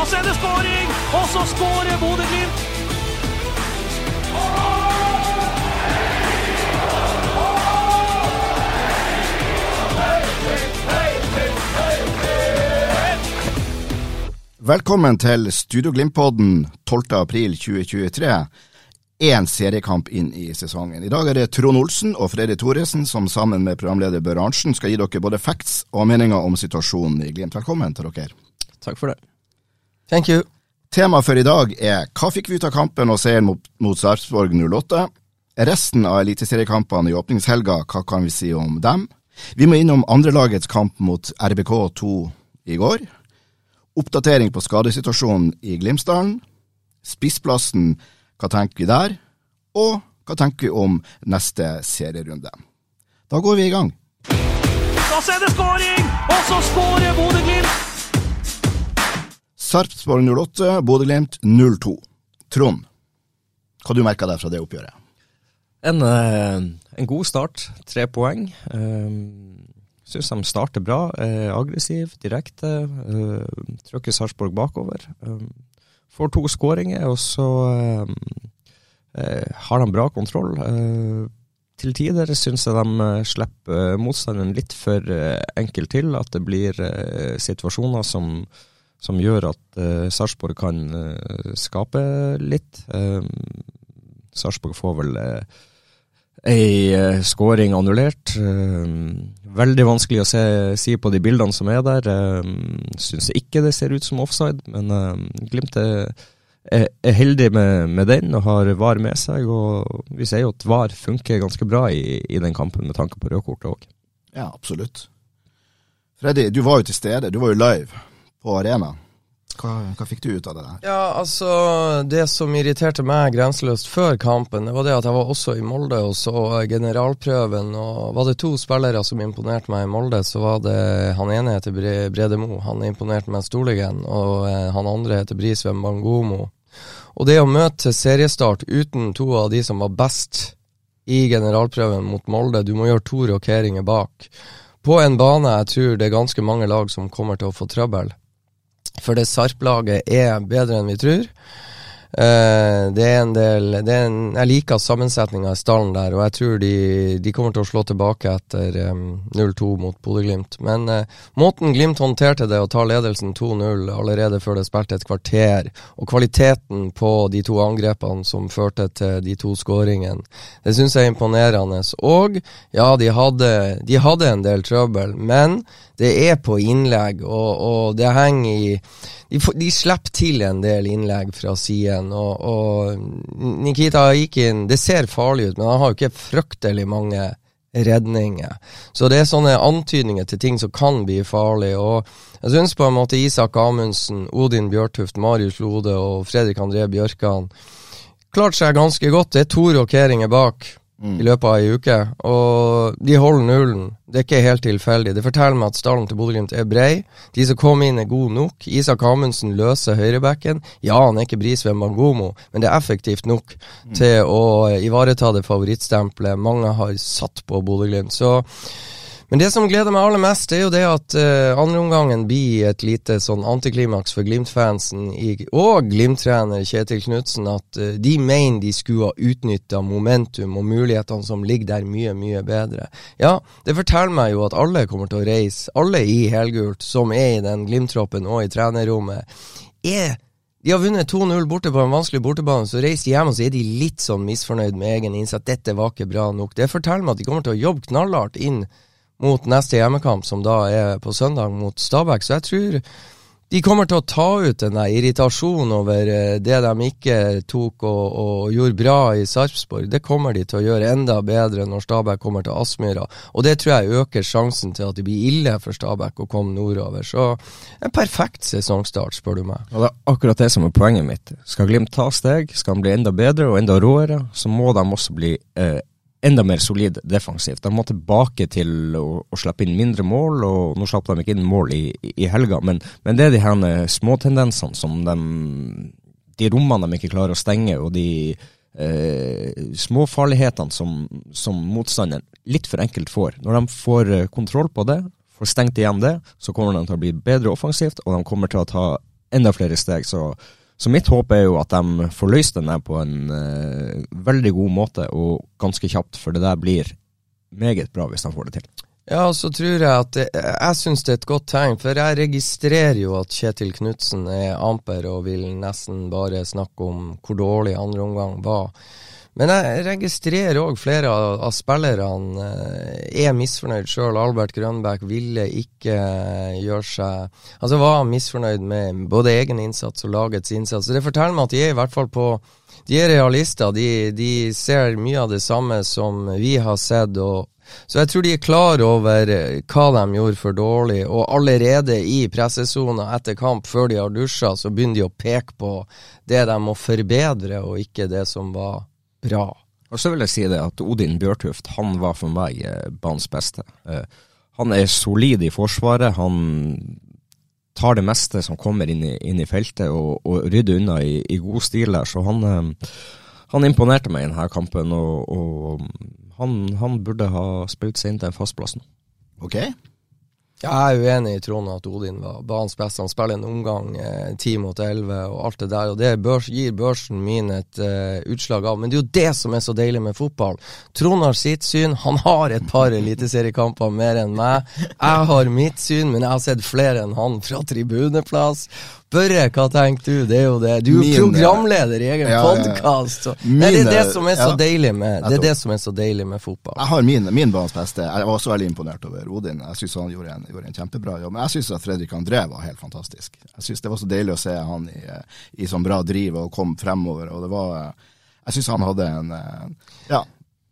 Så er det skåring, og så skårer Bodø-Glimt! Velkommen til Studio Glimt-podden 12. april 2023. Én seriekamp inn i sesongen. I dag er det Trond Olsen og Freddy Thoresen som sammen med programleder Bør Arntzen skal gi dere både facts og meninger om situasjonen i Glimt. Velkommen til dere. Takk for det. Thank you. Temaet for i dag er hva fikk vi ut av kampen og seieren mot, mot Sarpsborg 08? Resten av eliteseriekampene i åpningshelga, hva kan vi si om dem? Vi må innom andrelagets kamp mot RBK2 i går. Oppdatering på skadesituasjonen i Glimsdalen. Spissplassen, hva tenker vi der? Og hva tenker vi om neste serierunde? Da går vi i gang. Da er det skåring, og så skårer Bodø-Glimt! Sarpsborg 08, Bodø-Glimt 02. Trond, hva du merka deg fra det oppgjøret? En, eh, en god start. Tre poeng. Uh, Syns de starter bra. Uh, aggressiv, direkte. Trykker Sarpsborg bakover. Får to skåringer, og så har de bra kontroll. til tider syns jeg de slipper motstanderen litt for enkelt til. At det blir situasjoner som som gjør at uh, Sarpsborg kan uh, skape litt. Uh, Sarpsborg får vel uh, ei uh, scoring annullert. veldig vanskelig å se, si på de bildene som er der. Uh, Syns ikke det ser ut som offside, men Glimt er, er heldig med, med, den og har VAR med seg. Og vi ser jo at VAR funker ganske bra i, i den kampen med tanke på rødkortet òg. Ja, absolutt. Freddy, du var jo til stede. Du var jo live på arena. Hva, hva, fikk du ut av det der? Ja, altså Det som irriterte meg grenseløst før kampen, det var det at jeg var også i Molde og så generalprøven. og Var det to spillere som imponerte meg i Molde, så var det han ene heter Bredemo. Han imponerte meg storligen. Og eh, han andre heter Brisveen Bangomo. Og det å møte seriestart uten to av de som var best i generalprøven mot Molde, du må gjøre to rokeringer bak. På en bane jeg tror det er ganske mange lag som kommer til å få trøbbel. For det Sarp-laget er bedre enn vi tror. Uh, det er en del er en, Jeg liker sammensetninga i stallen der, og jeg tror de, de kommer til å slå tilbake etter um, 0-2 mot Bodø-Glimt. Men uh, måten Glimt håndterte det, å ta ledelsen 2-0 allerede før det spilte et kvarter, og kvaliteten på de to angrepene som førte til de to skåringene, det syns jeg er imponerende. Og ja, de hadde, de hadde en del trøbbel, men det er på innlegg, og, og det henger i de, de, slipper til en del innlegg fra siden, og, og Nikita Aikin Det ser farlig ut, men han har jo ikke fryktelig mange redninger. Så det er sånne antydninger til ting som kan bli farlig. Og jeg syns på en måte Isak Amundsen, Odin Bjørtuft, Marius Lode og Fredrik André Bjørkan klarte seg ganske godt. Det er to rokeringer bak mm. i løpet av ei uke, og de holder nullen. Det er ikke helt tilfeldig. Det forteller meg at stallen til Bodø-Glimt er brei. De som kom inn, er gode nok. Isak Amundsen løser høyrebacken. Ja, han er ikke Brisveen Bangomo, men det er effektivt nok mm. til å ivareta det favorittstempelet mange har satt på Bodø-Glimt. Så men det som gleder meg aller mest, er jo det at uh, andreomgangen blir et lite sånn antiklimaks for Glimt-fansen og Glimt-trener Kjetil Knutsen. At uh, de mener de skulle ha utnytta momentum og mulighetene som ligger der, mye, mye bedre. Ja, det forteller meg jo at alle kommer til å reise, alle i helgult som er i den Glimt-troppen og i trenerrommet, er de har vunnet 2-0 borte på en vanskelig bortebane, så reiser de hjem og så er de litt sånn misfornøyd med egen innsats. Dette var ikke bra nok. Det forteller meg at de kommer til å jobbe knallhardt inn mot neste hjemmekamp, som da er på søndag mot Stabæk. Så jeg tror de kommer til å ta ut den der irritasjonen over eh, det de ikke tok og, og gjorde bra i Sarpsborg. Det kommer de til å gjøre enda bedre når Stabæk kommer til Aspmyra. Og det tror jeg øker sjansen til at det blir ille for Stabæk å komme nordover. Så en perfekt sesongstart, spør du meg. Og det er akkurat det som er poenget mitt. Skal Glimt ta steg, skal han bli enda bedre og enda råere, så må de også bli eh, enda mer solid defensivt. De må tilbake til å, å slippe inn mindre mål, og nå slapp de ikke inn mål i, i helga, men, men, det er de her småtendensene som de De rommene de ikke klarer å stenge, og de eh, småfarlighetene som, som motstanderen litt for enkelt får. Når de får eh, kontroll på det, får stengt igjen det, så kommer de til å bli bedre offensivt, og de kommer til å ta enda flere steg. så så mitt håp er jo at de får løst den der på en uh, veldig god måte og ganske kjapt, for det der blir meget bra hvis de får det til. Ja, og så tror jeg at det, Jeg syns det er et godt tegn, for jeg registrerer jo at Kjetil Knutsen er amper og vil nesten bare snakke om hvor dårlig andre omgang var. Men jeg registrerer òg flere av, av spillerne eh, er misfornøyd sjøl. Albert Grønbæk ville ikke eh, gjøre seg Altså var misfornøyd med både egen innsats og lagets innsats. Så Det forteller meg at de er i hvert fall på De er realister. De, de ser mye av det samme som vi har sett. og så jeg tror de er klar over eh, hva de gjorde for dårlig, og allerede i pressesona etter kamp, før de har dusja, så begynner de å peke på det de må forbedre, og ikke det som var bra. Og så vil jeg si det at Odin Bjørtuft han var for meg eh, banens beste. Eh, han er solid i forsvaret. Han tar det meste som kommer inn i, inn i feltet og, og, rydder unna i, i, god stil der. Så han, eh, han imponerte meg i denne kampen, og, og han, han, burde ha spilt seg inn til en fast plass nå. Okay. Jeg er uenig i Trond at Odin var banens beste. Han spiller en omgang eh, ti eh, mot elleve og alt det der. Og det børs, gir børsen min et eh, utslag av. Men det er jo det som er så deilig med fotball. Trond har sitt syn. Han har et par eliteseriekamper mer enn meg. Jeg har mitt syn, men jeg har sett flere enn han fra tribuneplass spørre hva tenker du? Det er jo det. Du er jo programleder i egen ja, podkast. Det er det som er så deilig med Det er det som er så deilig med fotball. Jeg har min, min banens beste. Jeg var også veldig imponert over Odin. Jeg syns han gjorde en, gjorde en, kjempebra jobb. Men jeg syns at Fredrik André var helt fantastisk. Jeg synes Det var så deilig å se han i, i sånn bra driv og kom fremover. og det var jeg syns han hadde en Ja,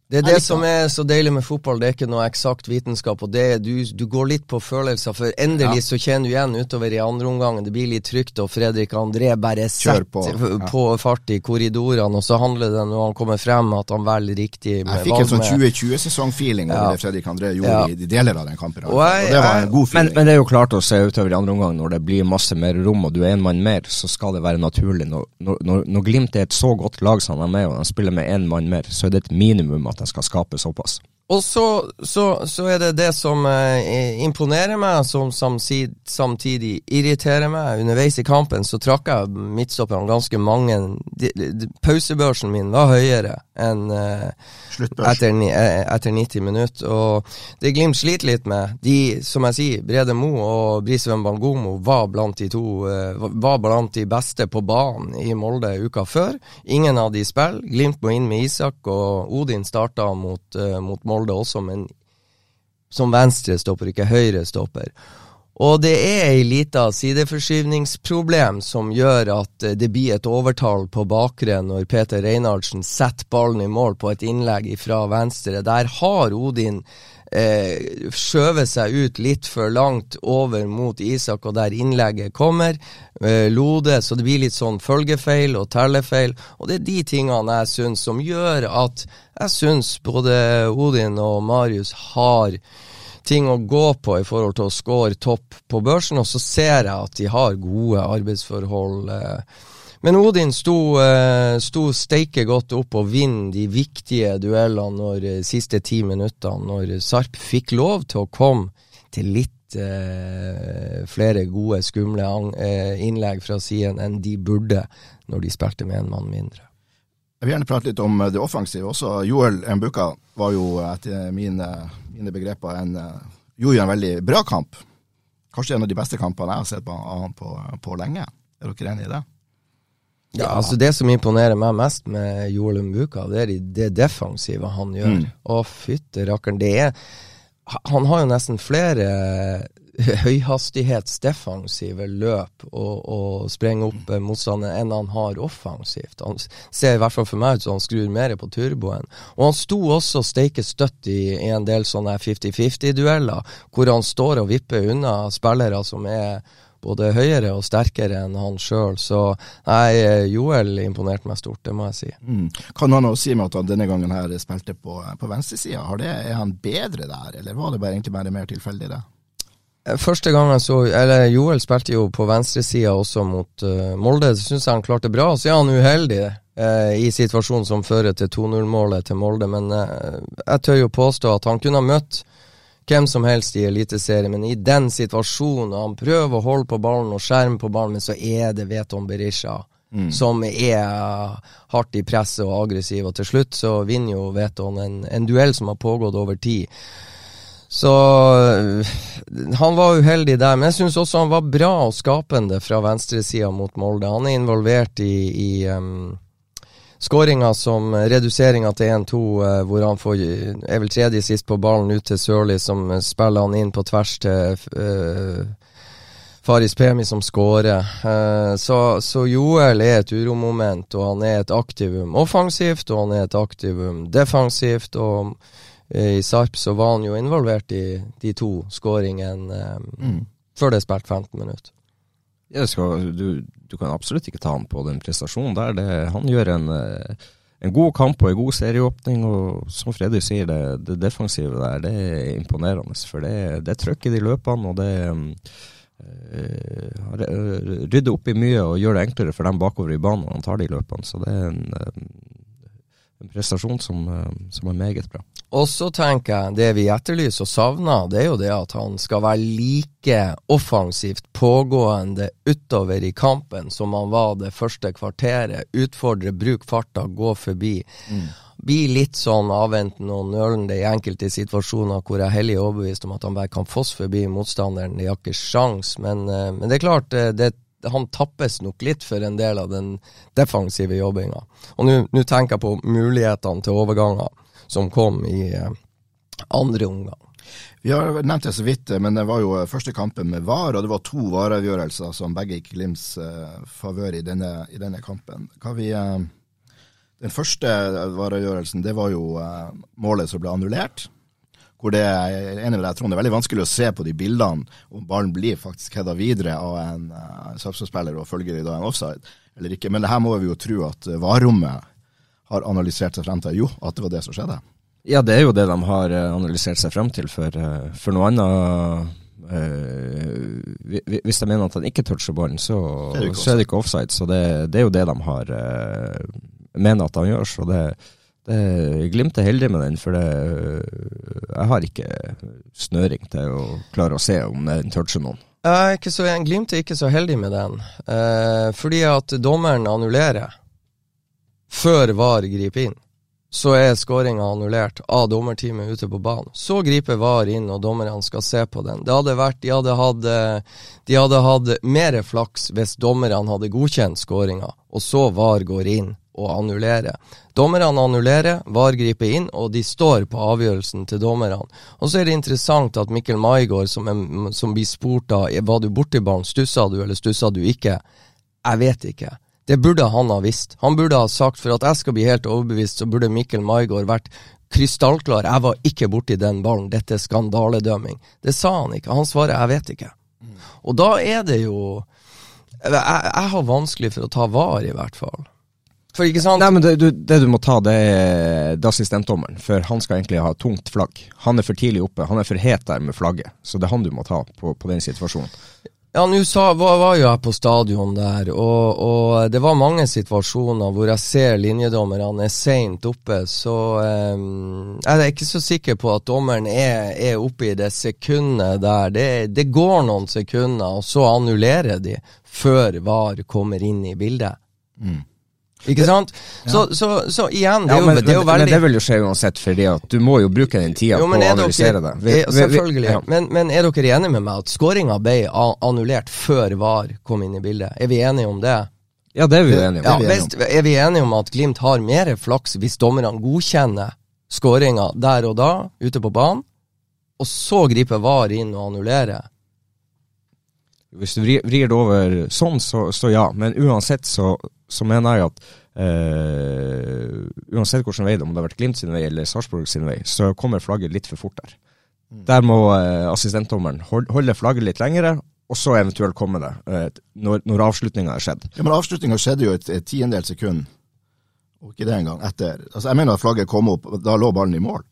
det er det som er så deilig med fotball, det er ikke noe eksakt vitenskap. og det, du, du, går litt på følelser, for endelig ja. så kjenner du igjen utover i andre omgang. Det blir litt trygt, og Fredrik André bare setter på. Ja. på. fart i korridorene. Og så handler det når han kommer frem, at han velger riktig. Med, jeg fikk en sånn 2020-sesong-feeling over ja. det Fredrik André gjorde i de deler av den kampen. Og, jeg, og det var en god feeling. Men, men, det er jo klart å se utover i andre omgang, når det blir masse mer rom, og du er en mann mer, så skal det være naturlig. Når, når, når Glimt er et så godt lag som de er, og de spiller med én mann mer, så er det et minimum at de skal skape såpass. Og så, så, så, er det det som eh, imponerer meg, som samtidig, samtidig, irriterer meg. Underveis i kampen så trakk jeg midtstopperne ganske mange. De, de, pausebørsen min var høyere enn eh, etter, eh, etter, 90 minutter. Og det Glimt sliter litt med, de, som jeg sier, Brede Mo og Brisveen Bangomo var blant de to eh, var blant de beste på banen i Molde uka før. Ingen av de spiller. Glimt må inn med Isak, og Odin starta mot, uh, mot Molde Molde også, men som venstrestopper, ikke høyrestopper. Og det er ei lita sideforskyvningsproblem som gjør at eh, det blir et overtall på bakre når Peter Reinhardsen setter ballen i mål på et innlegg fra venstre. Der har Odin eh, skjøve seg ut litt for langt over mot Isak, og der innlegget kommer. Eh, Lode, så det blir litt sånn følgefeil og tellefeil. Og det er de tingene jeg syns som gjør at jeg syns både Odin og Marius har ting å gå på i forhold til å score topp på børsen, og så ser jeg at de har gode arbeidsforhold. Eh, men Odin sto, uh, sto steike godt opp og vinner de viktige duellene når uh, siste ti minuttene, når Sarp fikk lov til å komme til litt uh, flere gode, skumle innlegg fra siden enn de burde når de spilte med en mann mindre. Jeg vil gjerne prate litt om det offensive også. Joel Mbuka var jo etter mine, mine begreper en, gjorde en veldig bra kamp. Kanskje en av de beste kampene jeg har sett på han på, på lenge. Er dere enig i det? Ja, altså Det som imponerer meg mest med Joel Mbuka, det er det defensive han gjør. Mm. Å, fytte rakkeren. Det er Han har jo nesten flere høyhastighetsdefensive løp og, og sprenge opp eh, motstanderen enn han har offensivt. Han ser i hvert fall for meg ut som han skrur mer på turboen. Og han sto også steike støtt i, i en del sånne 50-50-dueller, hvor han står og vipper unna spillere som er både høyere og sterkere enn han sjøl. Så nei, Joel imponerte meg stort, det må jeg si. Mm. Kan han også si med at han denne gangen her spilte på, på venstresida? Er han bedre der, eller var det bare, egentlig bare mer tilfeldig, det? Første gang jeg så Eller Joel spilte jo på venstresida også mot uh, Molde. Så syns jeg han klarte bra. Så er han uheldig uh, i situasjonen som fører til 2-0-målet til Molde. Men uh, jeg tør jo påstå at han kunne ha møtt hvem som helst i Eliteserien, men i den situasjonen Han prøver å holde på ballen og skjerme på ballen, men så er det Veton Berisha. Mm. Som er hardt i presset og aggressiv, og til slutt så vinner jo Veton en, en duell som har pågått over tid. Så han var uheldig der, men jeg syns også han var bra og skapende fra venstresida mot Molde. Han er involvert i, i um, skåringa som reduseringa til 1-2, uh, eh, hvor han får er vel tredje sist på ballen ut til Sørli, som spiller han inn på tvers til uh, Faris Pemi som skårer. Uh, så, så, Joel er et uromoment, og han er et aktivum offensivt, og han er et aktivum defensivt. og i Sarp så var han jo involvert i de to skåringene um, mm. før det er spilt 15 minutter. Skal, du, du, kan absolutt ikke ta han på den prestasjonen der. Det, han gjør en, eh, en, god kamp og en god serieåpning, og som Freddy sier, det, det defensive der, det er imponerende. For det, det er trøkk i de løpene, og det øh, rydder opp i mye og gjør det enklere for dem bakover i banen når han tar de løpene. Så det er en, en prestasjon som, som er meget bra. Og så tenker jeg, det vi etterlyser og savner, det er jo det at han skal være like offensivt pågående utover i kampen som han var det første kvarteret. Utfordre, bruk farta, gå forbi. Mm. Bli litt sånn avventende og nølende i enkelte situasjoner hvor jeg er hellig overbevist om at han bare kan fosse forbi motstanderen. De har ikke sjans, men, eh, men det er klart, det det, han tappes nok litt for en del av den defensive jobbinga. Og nå tenker jeg på mulighetene til overganger som kom i eh, andre omgang. Vi har nevnt det så vidt, men det var jo eh, første kampen med VAR, og det var to VAR-avgjørelser som begge gikk Glimts uh, favør i i denne kampen. Vi, den første VAR-avgjørelsen, det var jo målet som ble annullert. Hvor det er enig med deg, Trond, det er veldig vanskelig å se på de bildene om ballen blir faktisk hedda videre av en uh, Sarpsborg-spiller og følger da en offside eller ikke. Men det her må vi jo tro at varrommet har analysert seg frem til jo, at det var det som skjedde? Ja, det er jo det de har eh, analysert seg frem til, for, eh, for noe annet Uh, hvis de mener at han ikke toucher ballen, så, så, er det ikke offside. Så det, det er jo det de har uh, mener at han gjør. Så det, det Glimt er heldig med den, for det, jeg har ikke snøring til å klare å se om den toucher noen. Jeg er så, Glimt er ikke så heldig med den, eh, fordi at dommeren annullerer før VAR griper inn, så er skåringa annullert av dommerteamet ute på banen. Så griper VAR inn, og dommerne skal se på den. Det hadde vært, De hadde hatt, de hadde hatt mer flaks hvis dommerne hadde godkjent skåringa, og så VAR går inn og annullere. Dommerne annullerer, VAR griper inn, og de står på avgjørelsen til dommerne. Og så er det interessant at Mikkel Maigård, som, som blir spurt av var du borti ballen, stussa du eller stussa du ikke? Jeg vet ikke. Det burde han ha visst. Han burde ha sagt, for at jeg skal bli helt overbevist, så burde Mikkel Maigård vært krystallklar. Jeg var ikke borti den ballen, dette er skandaledømming. Det sa han ikke. Han svarer 'jeg vet ikke'. Og da er det jo jeg, jeg, har vanskelig for å ta var, i hvert fall. For ikke sant? Nei, men det du, det du må ta, det er, assistentdommeren. For han skal egentlig ha tungt flagg. Han er for tidlig oppe. Han er for het der med flagget. Så det er han du må ta på, på den situasjonen. Ja, nå var, var, jo jeg på stadion der, og, og, det var mange situasjoner hvor jeg ser linjedommerne er seint oppe, så um, jeg er ikke så sikker på at dommeren er, er oppe i det sekundet der. Det, det, går noen sekunder, og så annullerer de før VAR kommer inn i bildet. Mm. Ikke sant? Så, så, så, igjen, det er, jo, men, det er jo veldig Men det vil jo skje uansett, fordi at du må jo bruke den tida på å analysere det. Vi, selvfølgelig. Men, men, er dere enige med meg at skåringa ble annullert før VAR kom inn i bildet? Er vi enige om det? Ja, det er vi enige om. Ja, hvis, er vi enige om at Glimt har mer flaks hvis dommerne godkjenner skåringa der og da, ute på banen, og så griper VAR inn og annullerer? Hvis du vrir, vrir det over sånn, så, så ja. Men uansett så, så mener jeg at uh, uansett hvilken vei det om det har vært Glimt sin vei eller Sarpsborg sin vei, så kommer flagget litt for fort der. Der må uh, assistentdommeren hold- holde flagget litt lengre, og så eventuelt komme det eh, når, når avslutninga er skjedd. Ja, Men avslutninga skjedde jo et, et tiendedels sekund, og ikke det engang, etter. Altså, jeg mener at flagget kom opp, da lå ballen i mål.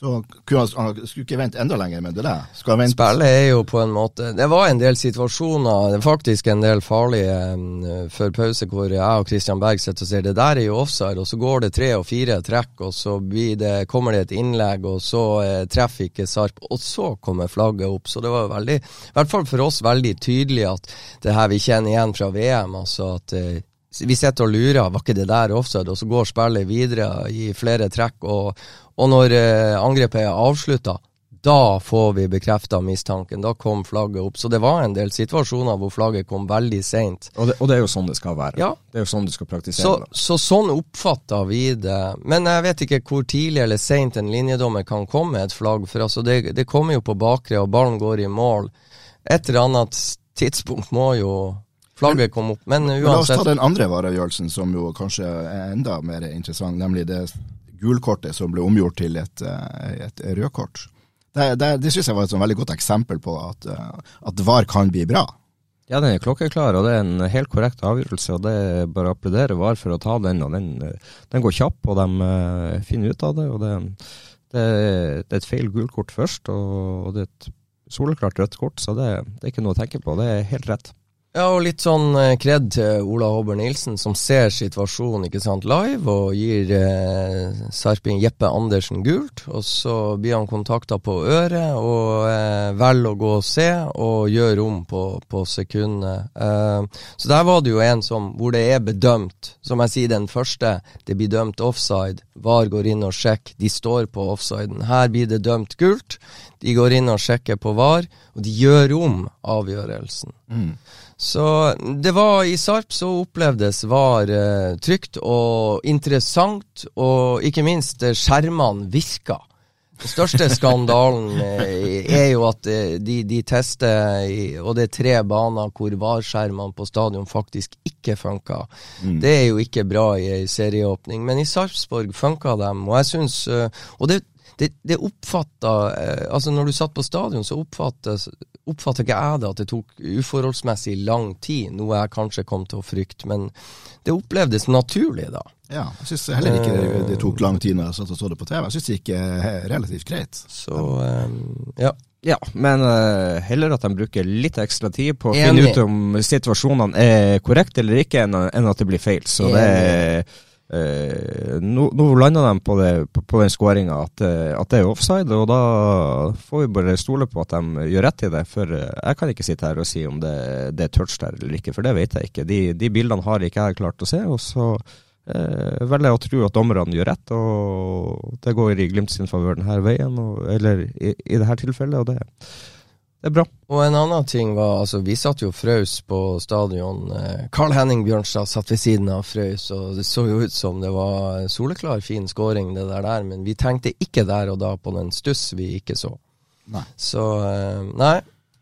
Så han, han skulle ikke vente enda lenger med det der. Spillet er jo på en måte Det var en del situasjoner, er faktisk en del farlige eh, før pause, hvor jeg og Christian Berg sitter og sier det der er jo offside, og så går det tre og fire trekk, og så det, kommer det et innlegg, og så eh, treffer ikke Sarp, og så kommer flagget opp. Så det var veldig, i hvert fall for oss, veldig tydelig at det her vi kjenner igjen fra VM, altså at eh, vi sitter og lurer, var ikke det der offside? Og så går spillet videre i flere trekk, og, og når eh, angrepet er avslutta, da får vi bekrefta mistanken. Da kom flagget opp. Så det var en del situasjoner hvor flagget kom veldig seint. Og det, og det er jo sånn det skal være. Ja. Det er jo sånn du skal praktisere Så, så sånn oppfatta vi det. Men jeg vet ikke hvor tidlig eller seint en linjedommer kan komme med et flagg. For altså det, det kommer jo på bakre, og ballen går i mål. Et eller annet tidspunkt må jo flagget kom opp. Men Men La oss ta den andre vareavgjørelsen, som jo kanskje er enda mer interessant, nemlig det gulkortet som ble omgjort til et, eh, et rødkort. Det, det, det syns jeg var et sånn veldig godt eksempel på at, eh, at VAR kan bli bra. Ja, den er klokkeklar, og det er en helt korrekt avgjørelse. og Det er bare å applaudere VAR for å ta den. og Den, eh, den går kjapp, og de eh, finner ut av det. og Det, det, det er et feil gulkort først, og det er et soleklart rødt kort, så det, det er ikke noe å tenke på. Det er helt rett. Ja, og litt sånn eh, kred til Ola Håber Nilsen, som ser situasjonen ikke sant, live, og gir eh, sarping Jeppe Andersen gult. Og så blir han kontakta på øret, og eh, velger å gå og se, og gjør om på, på sekundet. Eh, så der var det jo en som, hvor det er bedømt, som jeg sier den første, det blir dømt offside. VAR går inn og sjekker, de står på offsiden. Her blir det dømt gult. De går inn og sjekker på VAR, og de gjør om avgjørelsen. Så det var i Sarp så opplevdes var eh, trygt og interessant, og ikke minst eh, skjermene virka. Den største skandalen eh, er jo at eh, de, de tester, og det er tre baner hvor VAR-skjermene på stadion faktisk ikke funka. Det er jo ikke bra i ei serieåpning, men i Sarpsborg funka dem, og jeg syns Og det, det, det oppfatta Altså, når du satt på stadion, så oppfatta oppfatter ikke jeg det at det tok uforholdsmessig lang tid, noe jeg kanskje kom til å frykte, men det opplevdes naturlig da. Ja, jeg syns heller ikke det, det tok lang tid når jeg satt og så det på TV. Jeg syns det gikk eh, relativt greit. Så um, ja. Ja, men uh, heller at de bruker litt ekstra tid på å Enig. finne ut om situasjonene er korrekte eller ikke, enn, at det blir feil. Så det er eh, nå, nå landa de på, det, på, på den skåringa at, eh, at det er offside, og da får vi bare stole på at de gjør rett i det. For eh, jeg kan ikke sitte her og si om det, det er touch der eller ikke, for det vet jeg ikke. De, de bildene har ikke jeg klart å se. og så eh, velger jeg å tro at dommerne gjør rett, og det går i Glimt sin favør denne veien, og, eller i, i dette tilfellet, og det, det er bra. Og en annen ting var, altså vi satt jo og frøs på stadion. Eh, Carl Henning Bjørnstad satt ved siden av frøs, og det så jo ut som det var en soleklar fin scoring det der der, men vi tenkte ikke der og da på den stuss vi ikke så. Nei. Så eh, nei,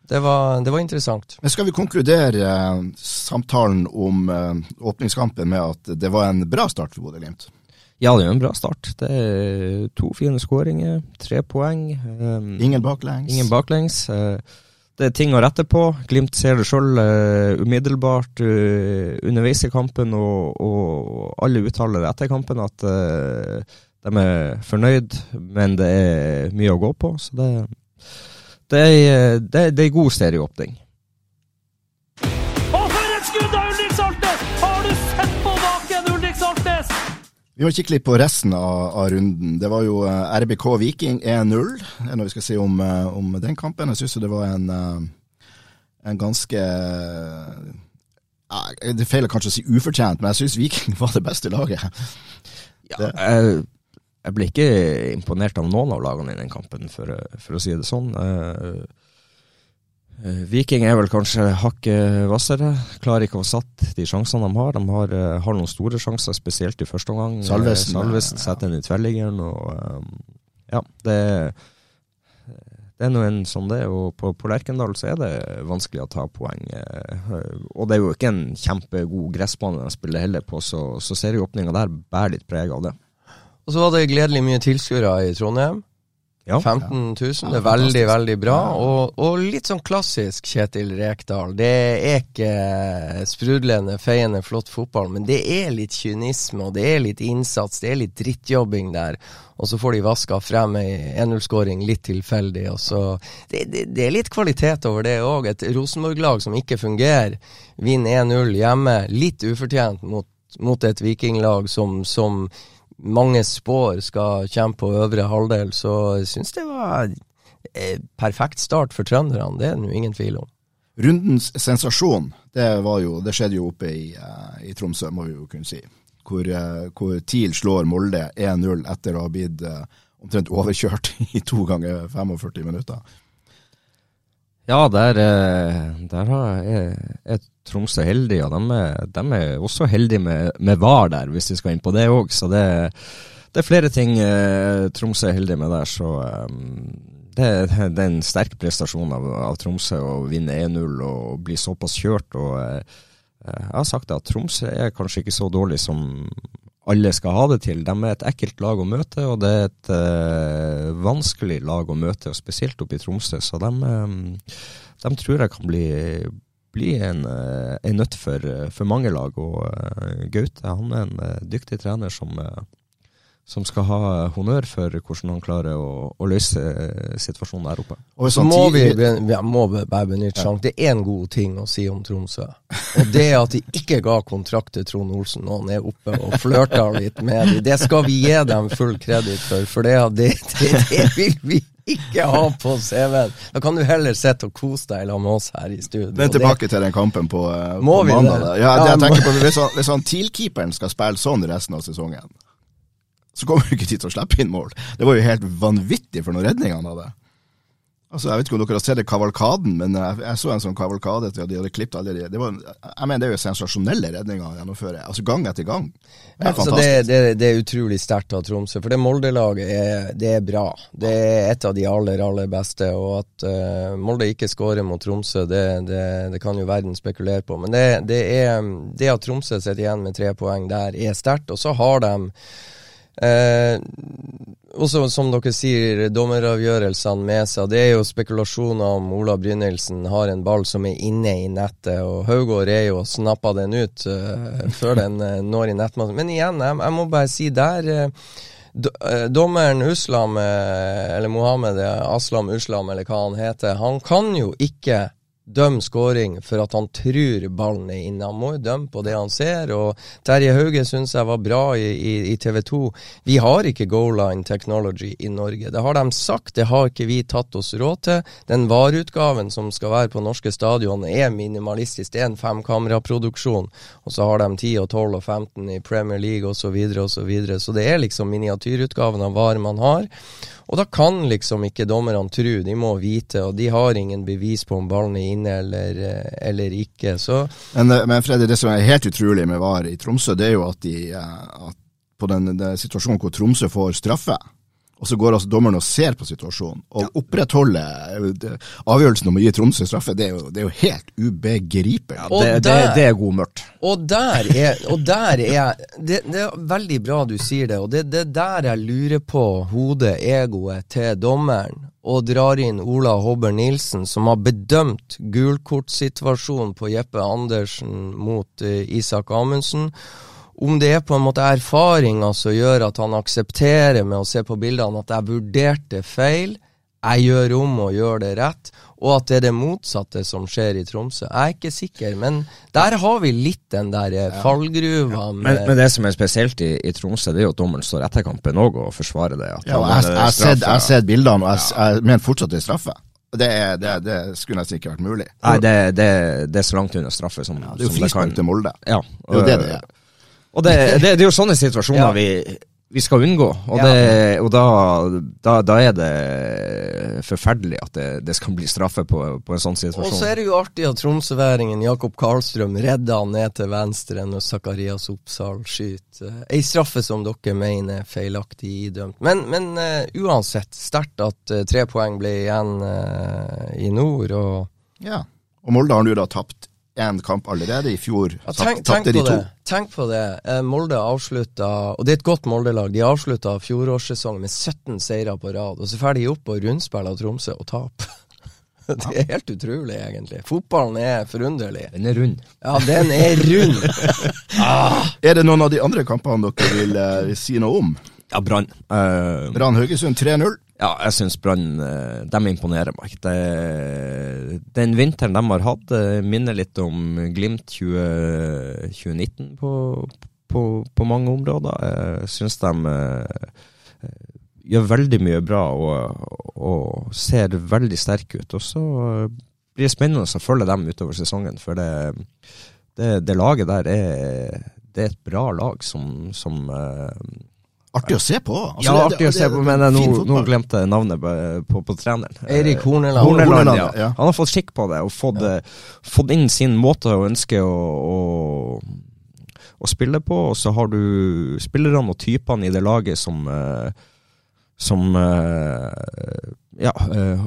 det var, det var interessant. Men skal vi konkludere eh, samtalen om eh, åpningskampen med at det var en bra start for Bodø-Glimt? Ja, det er en bra start. Det er to fine skåringer, tre poeng. Um, Ingen baklengs? ingen baklengs. Uh, det er ting å rette på. Glimt ser det sjøl umiddelbart uh, underveis i kampen, og, og alle uttaler etter kampen at eh, de er fornøyd, men det er mye å gå på. Så det, det, er, det, det er god serieåpning. Vi må kikke litt på resten av, av runden. Det var jo eh, RBK Viking 1-0. Det er noe vi skal si om, eh, om den kampen. Jeg syns det var en, eh, en ganske Det er kanskje å si ufortjent, men jeg syns Viking var det beste laget. Ja, jeg, jeg ble ikke imponert av noen av lagene i den kampen, for, for å si det sånn. Eh, Viking er vel kanskje hakket hvassere. Klarer ikke å sette de sjansene de har. De har, eh, har noen store sjanser, spesielt i første omgang. Salvesen, Eh, Salvesen ja. setter den i tverrliggeren, eh, ja, det det er nå en sånn det, og på, på Lerkendal så er det vanskelig å ta poeng. eh, Og det er jo ikke en kjempegod gressbane de spiller heller på, så, så serieåpninga der bærer litt preg av det. Og så var det gledelig mye tilskuere i Trondheim. Ja. 15 000, det Ja, er veldig, veldig bra. Og, og litt sånn klassisk Kjetil Rekdal. Det er ikke sprudlende, feiende, flott fotball, men det er litt kynisme, og det er litt innsats, det er litt drittjobbing der. Og så får de vaska frem ei 1-0-skåring litt tilfeldig, og så det, det, det er litt kvalitet over det òg. Et Rosenborg-lag som ikke fungerer, vinner 1-0 hjemme, litt ufortjent mot, mot et vikinglag som, som mange spår skal kjempe på øvre halvdel, så jeg syns det var perfekt start for trønderne. Det er det ingen tvil om. Rundens sensasjon, det, var jo, det skjedde jo oppe i, eh, i Tromsø, må vi jo kunne si. Hvor, eh, hvor TIL slår Molde 1-0 etter å ha blitt eh, omtrent overkjørt i to ganger 45 minutter. Ja, der, der har- jeg er Tromsø heldig, og de er, de er også heldige med, med VAR der, hvis vi skal inn på det òg. Så det, det er flere ting eh, Tromsø er heldig med der. Så um, det, det er en sterk prestasjon av, av Tromsø å vinne 1-0 og bli såpass kjørt. og eh, jeg har sagt at Tromsø er kanskje ikke så dårlig som alle skal ha det til. De er et ekkelt lag å møte, og det er et eh, vanskelig lag å møte, og spesielt oppe i Tromsø. Så de, eh, de tror jeg kan bli, bli en, eh, en nøtt for, for mange lag. Og eh, Gaute han er en eh, dyktig trener som, som skal ha honnør for hvordan han klarer å, å løse situasjonen der oppe. Og Så må vi, vi må bare benytte sjansen. Det er én god ting å si om Tromsø. Og det at de ikke ga kontrakt til Trond Olsen når han er oppe og flørter litt med dem. Det skal vi gi dem full kreditt for, for det, det, det, det vil vi ikke ha på CV-en. Da kan du heller sitte og kose deg sammen med oss her i studio. Men tilbake til den kampen på, eh, på mandag. Ja, jeg tenker på, hvis han, hvis han TIL-keeperen skal spille sånn resten av sesongen, så kommer du ikke til å slippe inn mål. Det var jo helt vanvittig for noen redninger han hadde. Altså, Jeg vet ikke om dere har sett det Kavalkaden, men jeg, jeg så en sånn kavalkade etter at de hadde klippet alle de det var, Jeg mener det er jo sensasjonelle redninger å gjennomføre, Altså gang etter gang. Det er Altså fantastisk. det, det, det er utrolig sterkt av Tromsø, for det Molde-laget er, det er bra. Det er et av de aller, aller beste. Og at uh, Molde ikke skårer mot Tromsø, det, det, kan jo verden spekulere på. Men det, det, er, det at Tromsø sitter igjen med tre poeng der, er sterkt. Og så har de Eh, også som dere sier, dommeravgjørelsene med seg. Det er jo spekulasjoner om Ola Brynildsen har en ball som er inne i nettet, og Haugård er jo og snapper den ut eh, før den eh, når i nettmassen. Men igjen, jeg, jeg må bare si der eh, Dommeren Uslam, eller Mohammed Aslam Uslam, eller hva han heter, han kan jo ikke dømme scoring for at han tror ballen er inne. Han må jo dømme på det han ser. og Terje Hauge syns jeg var bra i, i, i TV 2. Vi har ikke goal line technology i Norge. Det har de sagt, det har ikke vi tatt oss råd til. Den vareutgaven som skal være på norske stadion er minimalistisk. Det er en femkameraproduksjon. Og så har de 10 og 12 og 15 i Premier League osv. Så, videre, og så, videre. så det er liksom miniatyrutgaven av varer man har. Og da kan liksom ikke dommerne tro, de må vite, og de har ingen bevis på om ballen er inne eller, eh, eller ikke. Så Men, eh, men Freddy, det som er helt utrolig med VAR i Tromsø, det er jo at, de, eh, at på den, den situasjonen hvor Tromsø får straffe, og så går altså dommeren og ser på situasjonen, og opprettholder eh, avgjørelsen om å gi Tromsø straffe, det er jo, det er jo helt ubegripelig. Ja, det, det, det er god mørkt. Og der er, og der er det, det er veldig bra du sier det, og det er der jeg lurer på hodet, egoet til dommeren, og drar inn Ola Hobber Nilsen, som har bedømt gulkortsituasjonen på Jeppe Andersen mot uh, Isak Amundsen. Om det er på en måte erfaringer som gjør at han aksepterer med å se på bildene at jeg vurderte feil, jeg gjør om og gjør det rett, og at det er det motsatte som skjer i Tromsø. Jeg er ikke sikker, men der har vi litt den der eh, fallgruva Men, med men det som er spesielt i, i Tromsø, det er jo at dommeren står etter kampen òg og forsvarer det. At Ja, og jeg, har sett- bildene, og jeg, jeg mener fortsatt det er straffe. Det, er, det, det skulle nesten ikke vært mulig. Nei, det, det, det er så langt under straffe som, Det er jo som det kan. frispark til Molde. Ja, Det er jo det det er. Og det, det, det er jo sånne situasjoner Ja. vi vi skal unngå. Og, Ja. det, og da, da, da er det forferdelig at det, det skal bli straffe på, på en sånn situasjon. Og så er det jo artig at tromsøværingen Jakob Karlstrøm redder han ned til venstre når Zakarias Oppsal skyter. Ei straffe som dere mener er feilaktig idømt. Men, men uh, uansett, sterkt at uh, tre poeng ble igjen uh, i nord. og Ja. Og Molde har nå da tapt én kamp allerede. I fjor Ja, tenk, tenk, tapte de på to. det. tenk på det. Eh, Molde avslutta, og det er et godt Molde-lag, de avslutta fjorårssesongen med 17 seire på rad. Og så får de opp og rundspiller Tromsø og taper. Det er helt utrolig, egentlig. Fotballen er forunderlig. Den er rund. Ja, den er rund. Er det noen av de andre kampene dere vil eh, si noe om? Ja, Brann. Eh, Brann Haugesund 3-0. Ja, jeg syns Brann eh, de imponerer meg. Det, den vinteren de har hatt, eh, minner litt om Glimt 20, 2019 på, på, på mange områder. Jeg syns de eh, gjør veldig mye bra og, og ser veldig sterke ut. Og så blir det spennende å følge dem utover sesongen, for det, det, det laget der er, det er et bra lag som, som Artig å se på. Altså, ja, det- artig å det- se på, men nå, nå glemte jeg navnet på, på, på treneren. Eirik Horneland. Horneland, Horneland, ja. ja. Han har fått skikk på det, og fått, eh, fått inn sin måte å ønske å, å, å spille på. Og så har du spillerne og typene i det laget som eh, som eh, ja, eh,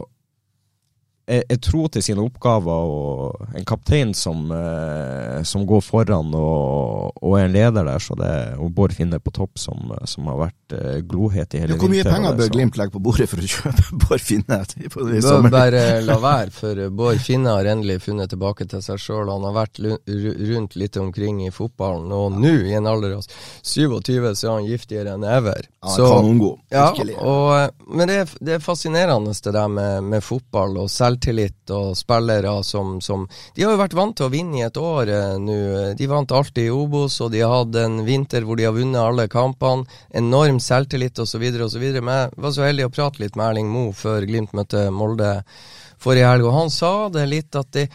er, er tro til sine oppgaver, og en kaptein som, eh, som går foran og, og er en leder der, så det, og Bård Finne på topp, som, som har vært eh, glohet i hele vinter. Hvor mye vinter, penger bør Glimt legge på bordet for å kjøpe Bård Finne på i Bør bare la være, for Bård Finne har endelig funnet tilbake til seg sjøl. Han har vært rundt litt omkring i fotballen, og nå, i en alder av 27, så er han giftigere enn ever. Ja, Så- kan Ja, og, eh, men det er, det er fascinerende det der med, med fotball og selvtillit og spillere som, som De har jo vært vant til å vinne i et år eh, nå. De vant alltid i Obos, og de har hatt en vinter hvor de har vunnet alle kampene. Enorm selvtillit osv. osv. Men jeg var så heldig å prate litt med Erling Moe før Glimt møtte Molde forrige helg, og han sa det litt at de,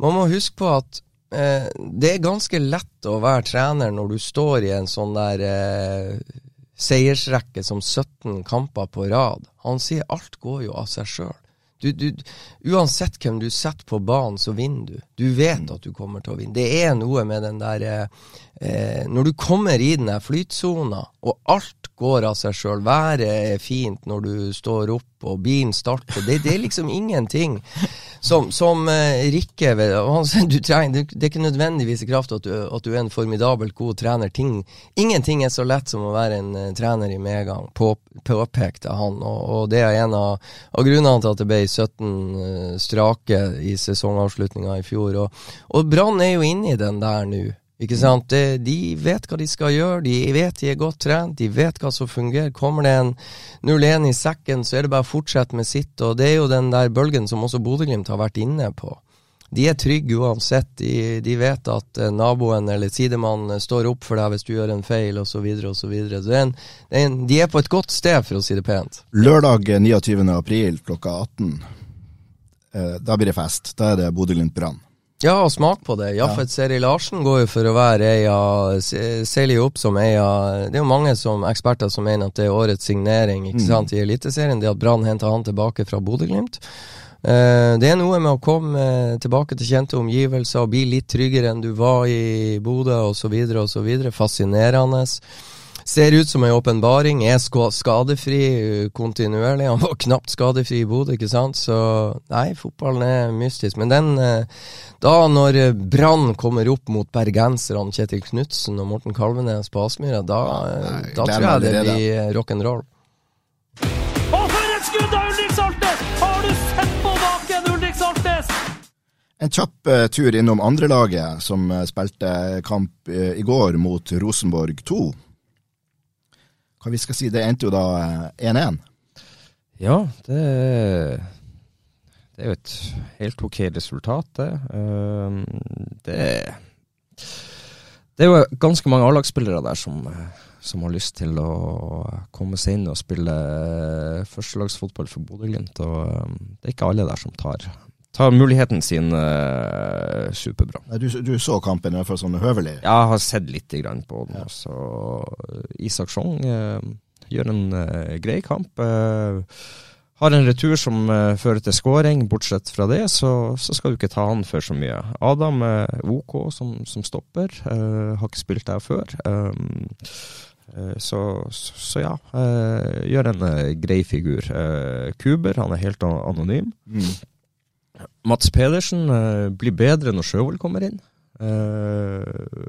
man må huske på at eh, det er ganske lett å være trener når du står i en sånn der eh, seiersrekke som 17 kamper på rad. Han sier alt går jo av seg sjøl. Du, du, uansett hvem du setter på banen, så vinner du. Du vet at du kommer til å vinne. Det er noe med den der eh, eh, Når du kommer i den der flytsona, og alt går av seg sjøl, været er fint når du står opp, og bilen starter Det, det er liksom ingenting som, som eh, Rikke han sier, du trenger, det, det er ikke nødvendigvis i kraft at du, at du er en formidabelt god trener. Ting, ingenting er så lett som å være en uh, trener i medgang, på, påpekte han. Og, og det er en av, av grunnene til at det ble 17 eh, strake i sesongavslutninga i fjor. Og, og Brann er jo inne i den der nå. Ikke sant? De vet hva de skal gjøre, de vet de er godt trent, de vet hva som fungerer. Kommer det en 0-1 i sekken, så er det bare å fortsette med sitt. Og det er jo den der bølgen som også Bodø-Glimt har vært inne på. De er trygge uansett. De, de vet at eh, naboen eller sidemannen står opp for deg hvis du gjør en feil, osv. Så, videre, og så, videre. så det en, det en, de er på et godt sted, for å si det pent. Lørdag 29. april klokka 18. Eh, da blir det fest. Da er det Bodø-Glimt-Brann. Ja, og smak på det. Jaffet Seri Larsen går jo for å være ei av Seiler jo opp som ei av Det er jo mange som, eksperter som mener at det er årets signering ikke sant, i Eliteserien. Det at Brann henter han tilbake fra Bodø-Glimt. Eh, det er noe med å komme eh, tilbake til kjente omgivelser og bli litt tryggere enn du var i Bodø osv. osv. Fascinerende. Ser ut som en åpenbaring. Er skadefri uh, kontinuerlig. Han var knapt skadefri i Bodø, ikke sant. Så nei, fotballen er mystisk. Men den eh, Da når eh, Brann kommer opp mot bergenserne Kjetil Knutsen og Morten Kalvenes på Aspmyra, da, eh, Nei, da tror jeg det blir eh, rock'n'roll. En kjapp eh, tur innom andrelaget, som eh, spilte kamp eh, i går mot Rosenborg 2. Hva vi skal si, det endte jo da eh, 1-1. Ja, det, det er jo et helt ok resultat, det. Um, det, det er jo ganske mange A-lagsspillere der som, som har lyst til å komme seg inn og spille førstelagsfotball for Bodø-Glimt. Og um, det er ikke alle der som tar, tar muligheten sin uh, superbra. Du, du så kampen i hvert fall sånn høvelig. Jeg har sett litt grann på den. Så Isak Sjong uh, gjør en uh, grei kamp. eh, har en retur som eh, fører til scoring. Bortsett fra det, så, så skal du ikke ta han for så mye. Adam er OK som, som stopper. eh, har ikke spilt der før. Um, eh, så, så, så ja, eh, gjør en eh, grei figur. Eh, Kuber, han er helt anonym. Mm. Mats Pedersen uh, blir bedre når Sjøvold kommer inn. Uh,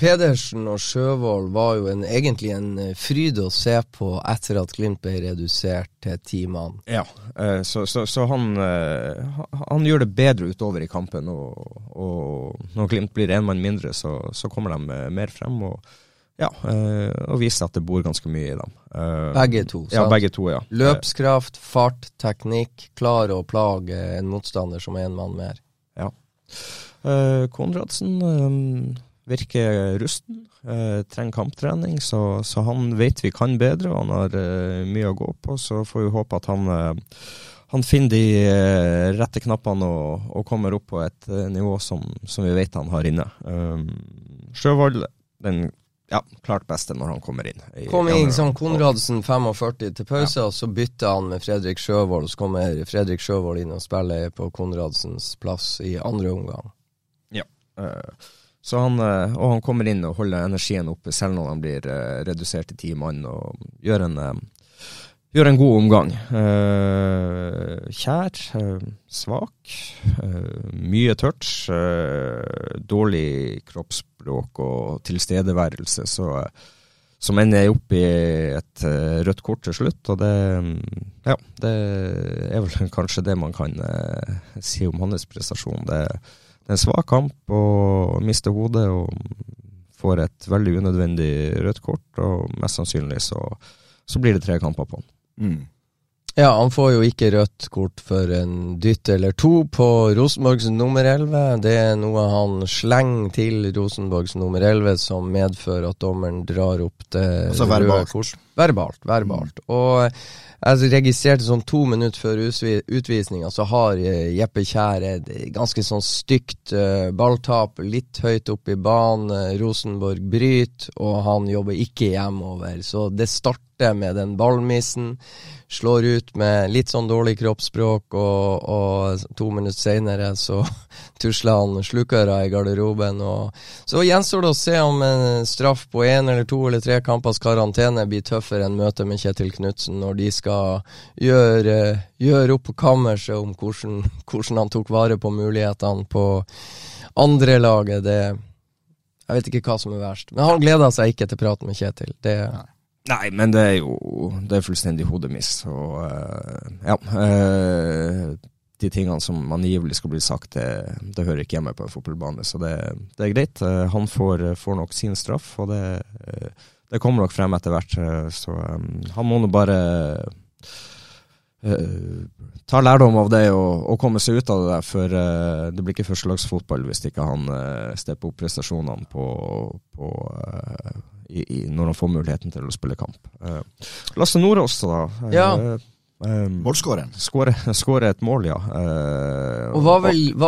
Pedersen og Sjøvold var jo en, egentlig en eh, fryd å se på etter at Glimt ble redusert til ti mann. Ja, så, så, så han, han- gjør det bedre utover i kampen. Og, og når Glimt blir én mann mindre, så, så kommer de mer frem og, ja, eh, og viser at det bor ganske mye i dem. Eh, Begge to. sant? Ja, begge to, ja. Løpskraft, fart, teknikk. Klar å plage en motstander som er en mann mer. Ja. Konradsen eh, virker rusten, trenger kamptrening, så, så han vet vi kan bedre, og han har mye å gå på. Så får vi håpe at han, han finner de rette knappene og, og kommer opp på et nivå som, som vi vet han har inne. Sjøvold, den ja, klart beste når han kommer inn. Kom inn som. Konradsen 45 til pause, og så bytter han med Fredrik Sjøvold. Så kommer Fredrik Sjøvold inn og spiller på Konradsens plass i andre omgang. Ja. Så han, eh, og han kommer inn og holder energien oppe selv når han blir eh, redusert til ti mann, og gjør en, eh, gjør en god omgang. Eh, kjær, eh, svak, eh, mye touch, eh, dårlig kroppsspråk og tilstedeværelse, så så ender jeg opp i et eh, rødt kort til slutt, og det mm, Ja, det er vel kanskje det man kan eh, si om hans prestasjon. Det, det er en svak kamp og mister hodet og får et veldig unødvendig rødt kort, og mest sannsynlig så, så blir det tre kamper på han. Mm. Ja, han får jo ikke rødt kort for en dytt eller to på Rosenborgs nummer 11. Det er noe han slenger til Rosenborgs nummer 11 som medfører at dommeren drar opp det Altså røde verbalt. kort. Verbalt. Verbalt. Og jeg registrerte sånn to minutter før utvisninga, så har eh, Jeppe Kjær et ganske sånn stygt eh, balltap litt høyt opp i banen. Eh, Rosenborg bryter, og han jobber ikke hjemover. Så det starter med den ballmissen. Slår ut med litt sånn dårlig kroppsspråk, og, og to minutter seinere så tusler han slukøra i garderoben. Og så gjenstår det å se om en straff på én eller to eller tre kampers karantene blir tøffere enn møtet med Kjetil Knutsen når de skal gjøre, gjøre opp på kammerset om hvordan, hvordan han tok vare på mulighetene på andre laget. Det Jeg vet ikke hva som er verst. Men han gleda seg ikke til praten med Kjetil. Det, Nei, men det er jo Det er fullstendig hodemiss. Og uh, ja Uh, De tingene som angivelig skal bli sagt, det, det hører ikke hjemme på en fotballbane. Så det, det er greit. Uh, han får, får nok sin straff, og det, det kommer nok frem etter hvert. Så um, han må nå bare ta lærdom av det og, og komme seg ut av det der, for det blir ikke førstelagsfotball hvis ikke han stepper opp prestasjonene på, på i, i, når han får muligheten til å spille kamp. Eh, Lasse Nordås, da. eh, Ja. eh, Målskåreren. Skåre, et mål, ja. Eh, Og hva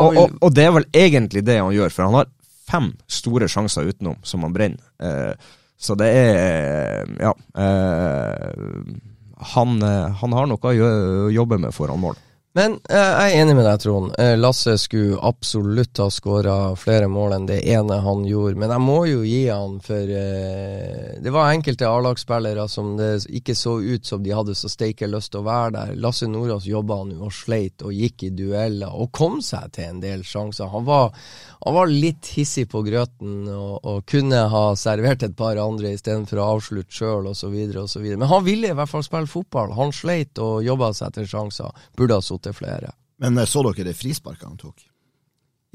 og, og, og det er vel egentlig det han gjør, for han har fem store sjanser utenom som han brenner. Eh, så det er Ja. Eh, han, han har noe å jobbe med foran mål. Men eh, jeg er enig med deg, Trond. Eh, Lasse skulle absolutt ha skåra flere mål enn det ene han gjorde. Men jeg må jo gi han for eh, Det var enkelte A-lagsspillere som det ikke så ut som de hadde så steike lyst til å være der. Lasse Nordås jobba nå og sleit og gikk i dueller og kom seg til en del sjanser. Han var, han var litt hissig på grøten og, og kunne ha servert et par andre istedenfor å avslutte sjøl osv. osv. Men han ville i hvert fall spille fotball. Han sleit og jobba seg etter sjanser. Burde ha sittet flere. Men eh, så dere det frisparket han tok?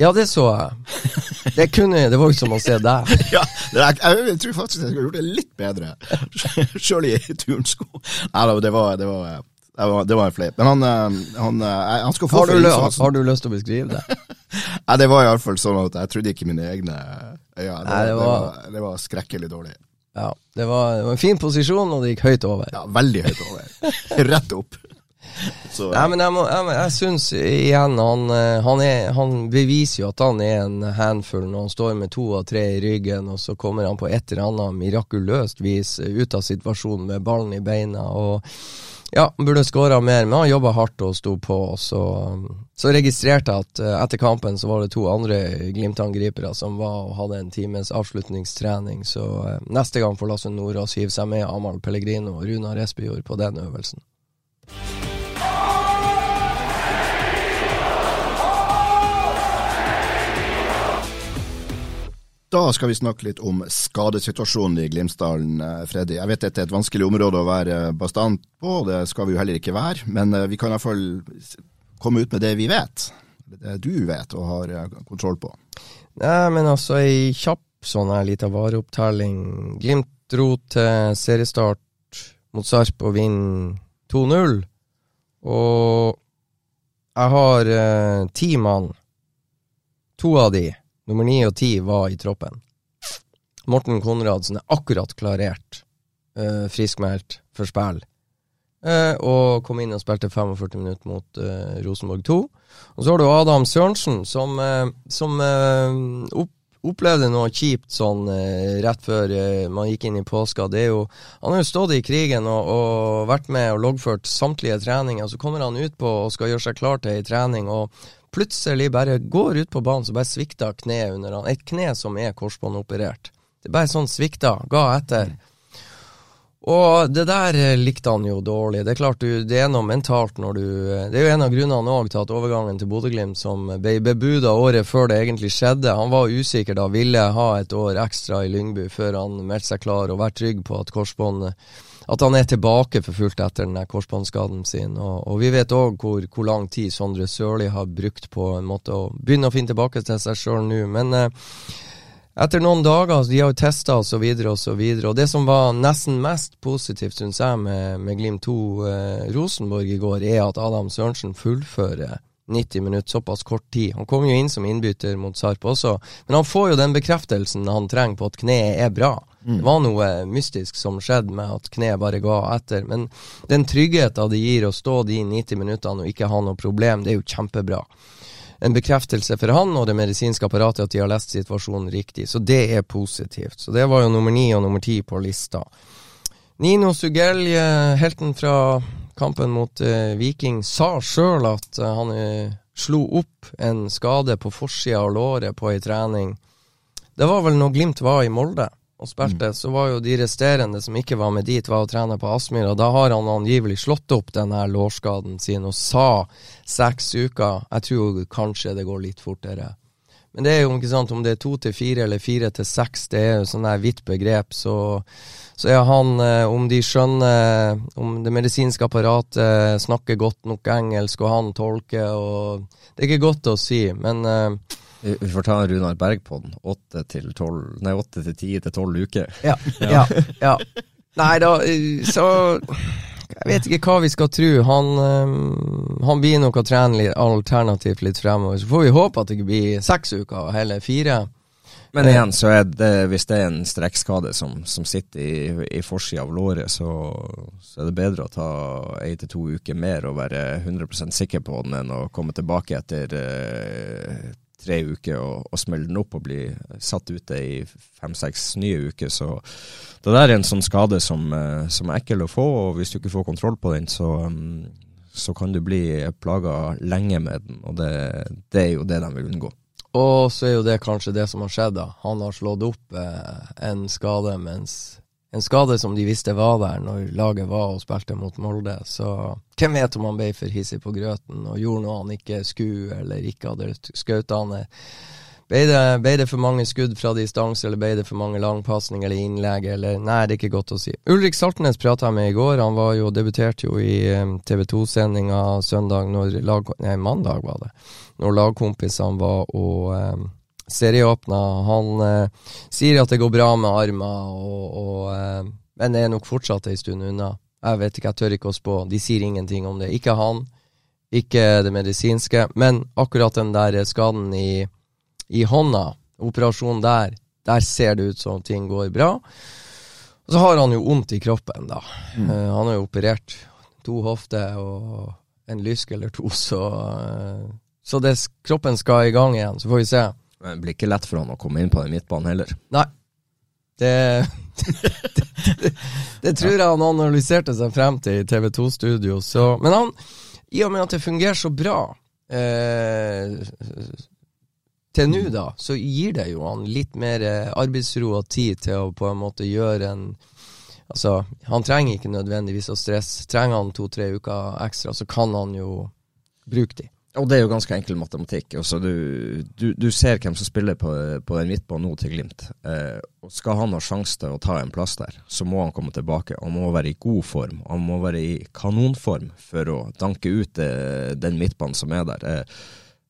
Ja, det så jeg. Det kunne Det var jo som å se deg. ja, jeg, jeg tror faktisk jeg skulle gjort det litt bedre, sjøl i turnsko. Nei da, det var, det var, det var, det var en fleip. Men han, eh, han, eh, han skal få Har du, har du lyst til å beskrive det? Nei, det var iallfall sånn at jeg trodde ikke mine egne øyne. Det, det var, det var skrekkelig dårlig. Ja, det var, det var en fin posisjon, og det gikk høyt over. Ja, veldig høyt over. Rett opp. Så, Nei, men jeg, må, jeg, jeg syns igjen han, eh, han, er, han beviser jo at han er en handfull når han står med to av tre i ryggen, og så kommer han på et eller annet mirakuløst vis ut av situasjonen med ballen i beina. og ja, burde skåra mer, men han jobba hardt og sto på. Så, så registrerte jeg at eh, etter kampen så var det to andre Glimt-angripere som var og hadde en times avslutningstrening. Så eh, neste gang får Lasse Nordås hive seg med Amahl Pellegrino og Runar Espejord på den øvelsen. Da skal vi snakke litt om skadesituasjonen i Glimsdalen, eh, Freddy. Jeg vet dette er et vanskelig område å være bastant på, det skal vi jo heller ikke være. Men eh, vi kan i hvert fall komme ut med det vi vet. Det du vet og har eh, kontroll på. Nei, men altså, ei kjapp sånn her lita vareopptelling. Glimt dro til seriestart mot Sarp og vinner 2-0. Og jeg har eh, ti mann. To av de, nummer ni og ti, var i troppen. Morten Konradsen er akkurat klarert, uh, friskmeldt for spill. Uh, og kom inn og spilte 45 minutter mot uh, Rosenborg 2. Og så har du Adam Sørensen, som, uh, som opp, opplevde noe kjipt sånn rett før man gikk inn i påska. Det er jo, han har jo stått i krigen og, og vært med og loggført samtlige treninger. Så kommer han ut på og skal gjøre seg klar til ei trening, og plutselig bare går ut på banen, så bare svikter kneet under han. Et kne som er korsbåndoperert. Det bare sånn svikta, ga etter. Og det der eh, likte han jo dårlig. Det er klart du, det er noe mentalt når du eh, Det er jo en av grunnene òg til at overgangen til Bodø-Glimt, som ble bebuda året før det egentlig skjedde Han var usikker da, ville ha et år ekstra i Lyngby før han meldte seg klar, og vært trygg på at korsbåndet At han er tilbake for fullt etter den korsbåndskaden sin. Og, og vi vet òg hvor, hvor lang tid Sondre Sørli har brukt på en måte å begynne å finne tilbake til seg sjøl nå. Men eh, etter noen dager, de har jo testa så videre, og det som var nesten mest positivt, syns jeg, med, med Glimt 2 eh, Rosenborg i går, er at Adam Sørensen fullfører 90 minutter, såpass kort tid. Han kom jo inn som innbytter mot Sarp også, men han får jo den bekreftelsen han trenger på at kneet er bra. Det var noe mystisk som skjedde med at kneet bare ga etter, men den tryggheten det gir å stå de 90 minuttene og ikke ha noe problem, det er jo kjempebra en bekreftelse for han og det medisinske apparatet at de har lest situasjonen riktig. Så det er positivt. Så det var jo nummer ni og nummer ti på lista. Nino Sugelje, helten fra kampen mot uh, Viking, sa sjøl at uh, han uh, slo opp en skade på forsida av låret på ei trening. Det var vel når Glimt var i Molde og spilte, så var jo de resterende som ikke var med dit, var å trene på Aspmyr, og da har han angivelig slått opp den her lårskaden sin og sa seks uker. Jeg tror kanskje det går litt fortere. Men det er jo ikke sant, om det er to til fire eller fire til seks, det er jo sånn der vidt begrep, så, så er han, eh, om de skjønner, om det medisinske apparatet snakker godt nok engelsk, og han tolker, og det er ikke godt å si, men eh, Vi får ta Runar Berg på den. Åtte til ti til tolv uker. Ja, ja, ja. Nei da, eh, så Jeg vet ikke hva vi skal tro. Han, eh, han blir nok å trene litt alternativt litt fremover. Så får vi håpe at det ikke blir seks uker, heller fire. Men igjen, så er det, hvis det er en strekkskade som, som sitter i, i forsida av låret, så, så er det bedre å ta ei til to uker mer og være 100% sikker på den, enn å komme tilbake etter eh, tre uker og, og smelle den opp og bli satt ute i fem-seks nye uker. Så det der er en sånn skade som, eh, som er ekkel å få, og hvis du ikke får kontroll på den, så, mm, så kan du bli plaga lenge med den, og det, det er jo det de vil unngå. Og så er jo det kanskje det som har skjedd, da. Han har slått opp eh, en skade mens En skade som de visste var der når laget var og spilte mot Molde. Så hvem vet om han ble for hissig på grøten og gjorde noe han ikke skulle, eller ikke hadde skutt han. Ble det, for mange skudd fra distanse, eller ble det for mange langpasninger eller innlegg, eller Nei, det er ikke godt å si. Ulrik Saltnes prata jeg med i går. Han var jo, debuterte jo i eh, TV 2-sendinga søndag, når lag, nei, mandag var det når lagkompisene var og eh, serieåpna. Han eh, sier at det går bra med armer, og, og, eh, men er nok fortsatt ei stund unna. Jeg vet ikke, jeg tør ikke å spå. De sier ingenting om det. Ikke han, ikke det medisinske, men akkurat den der skaden i, i hånda, operasjonen der, der ser det ut som ting går bra. Og så har han jo vondt i kroppen, da. Eh, han har jo operert to hofter og en lysk eller to, så, eh, så det, kroppen skal i gang igjen. Så får vi se. Men Det blir ikke lett for han å komme inn på den midtbanen heller. Nei. Det, det, det, det tror jeg han analyserte seg frem til i TV 2-studio. Men han, i og med at det fungerer så bra eh, til nå, da, så gir det jo han litt mer eh, arbeidsro og tid til å på en måte gjøre en Altså, han trenger ikke nødvendigvis å stresse. Trenger han to-tre uker ekstra, så kan han jo bruke de. Og det er jo ganske enkel matematikk. Også du, du, du ser hvem som spiller på, på den midtbanen nå til Glimt. Eh, og skal han ha sjanse til å ta en plass der, så må han komme tilbake. Han må være i god form. Han må være i kanonform for å danke ut det, eh, den midtbanen som er der. Eh,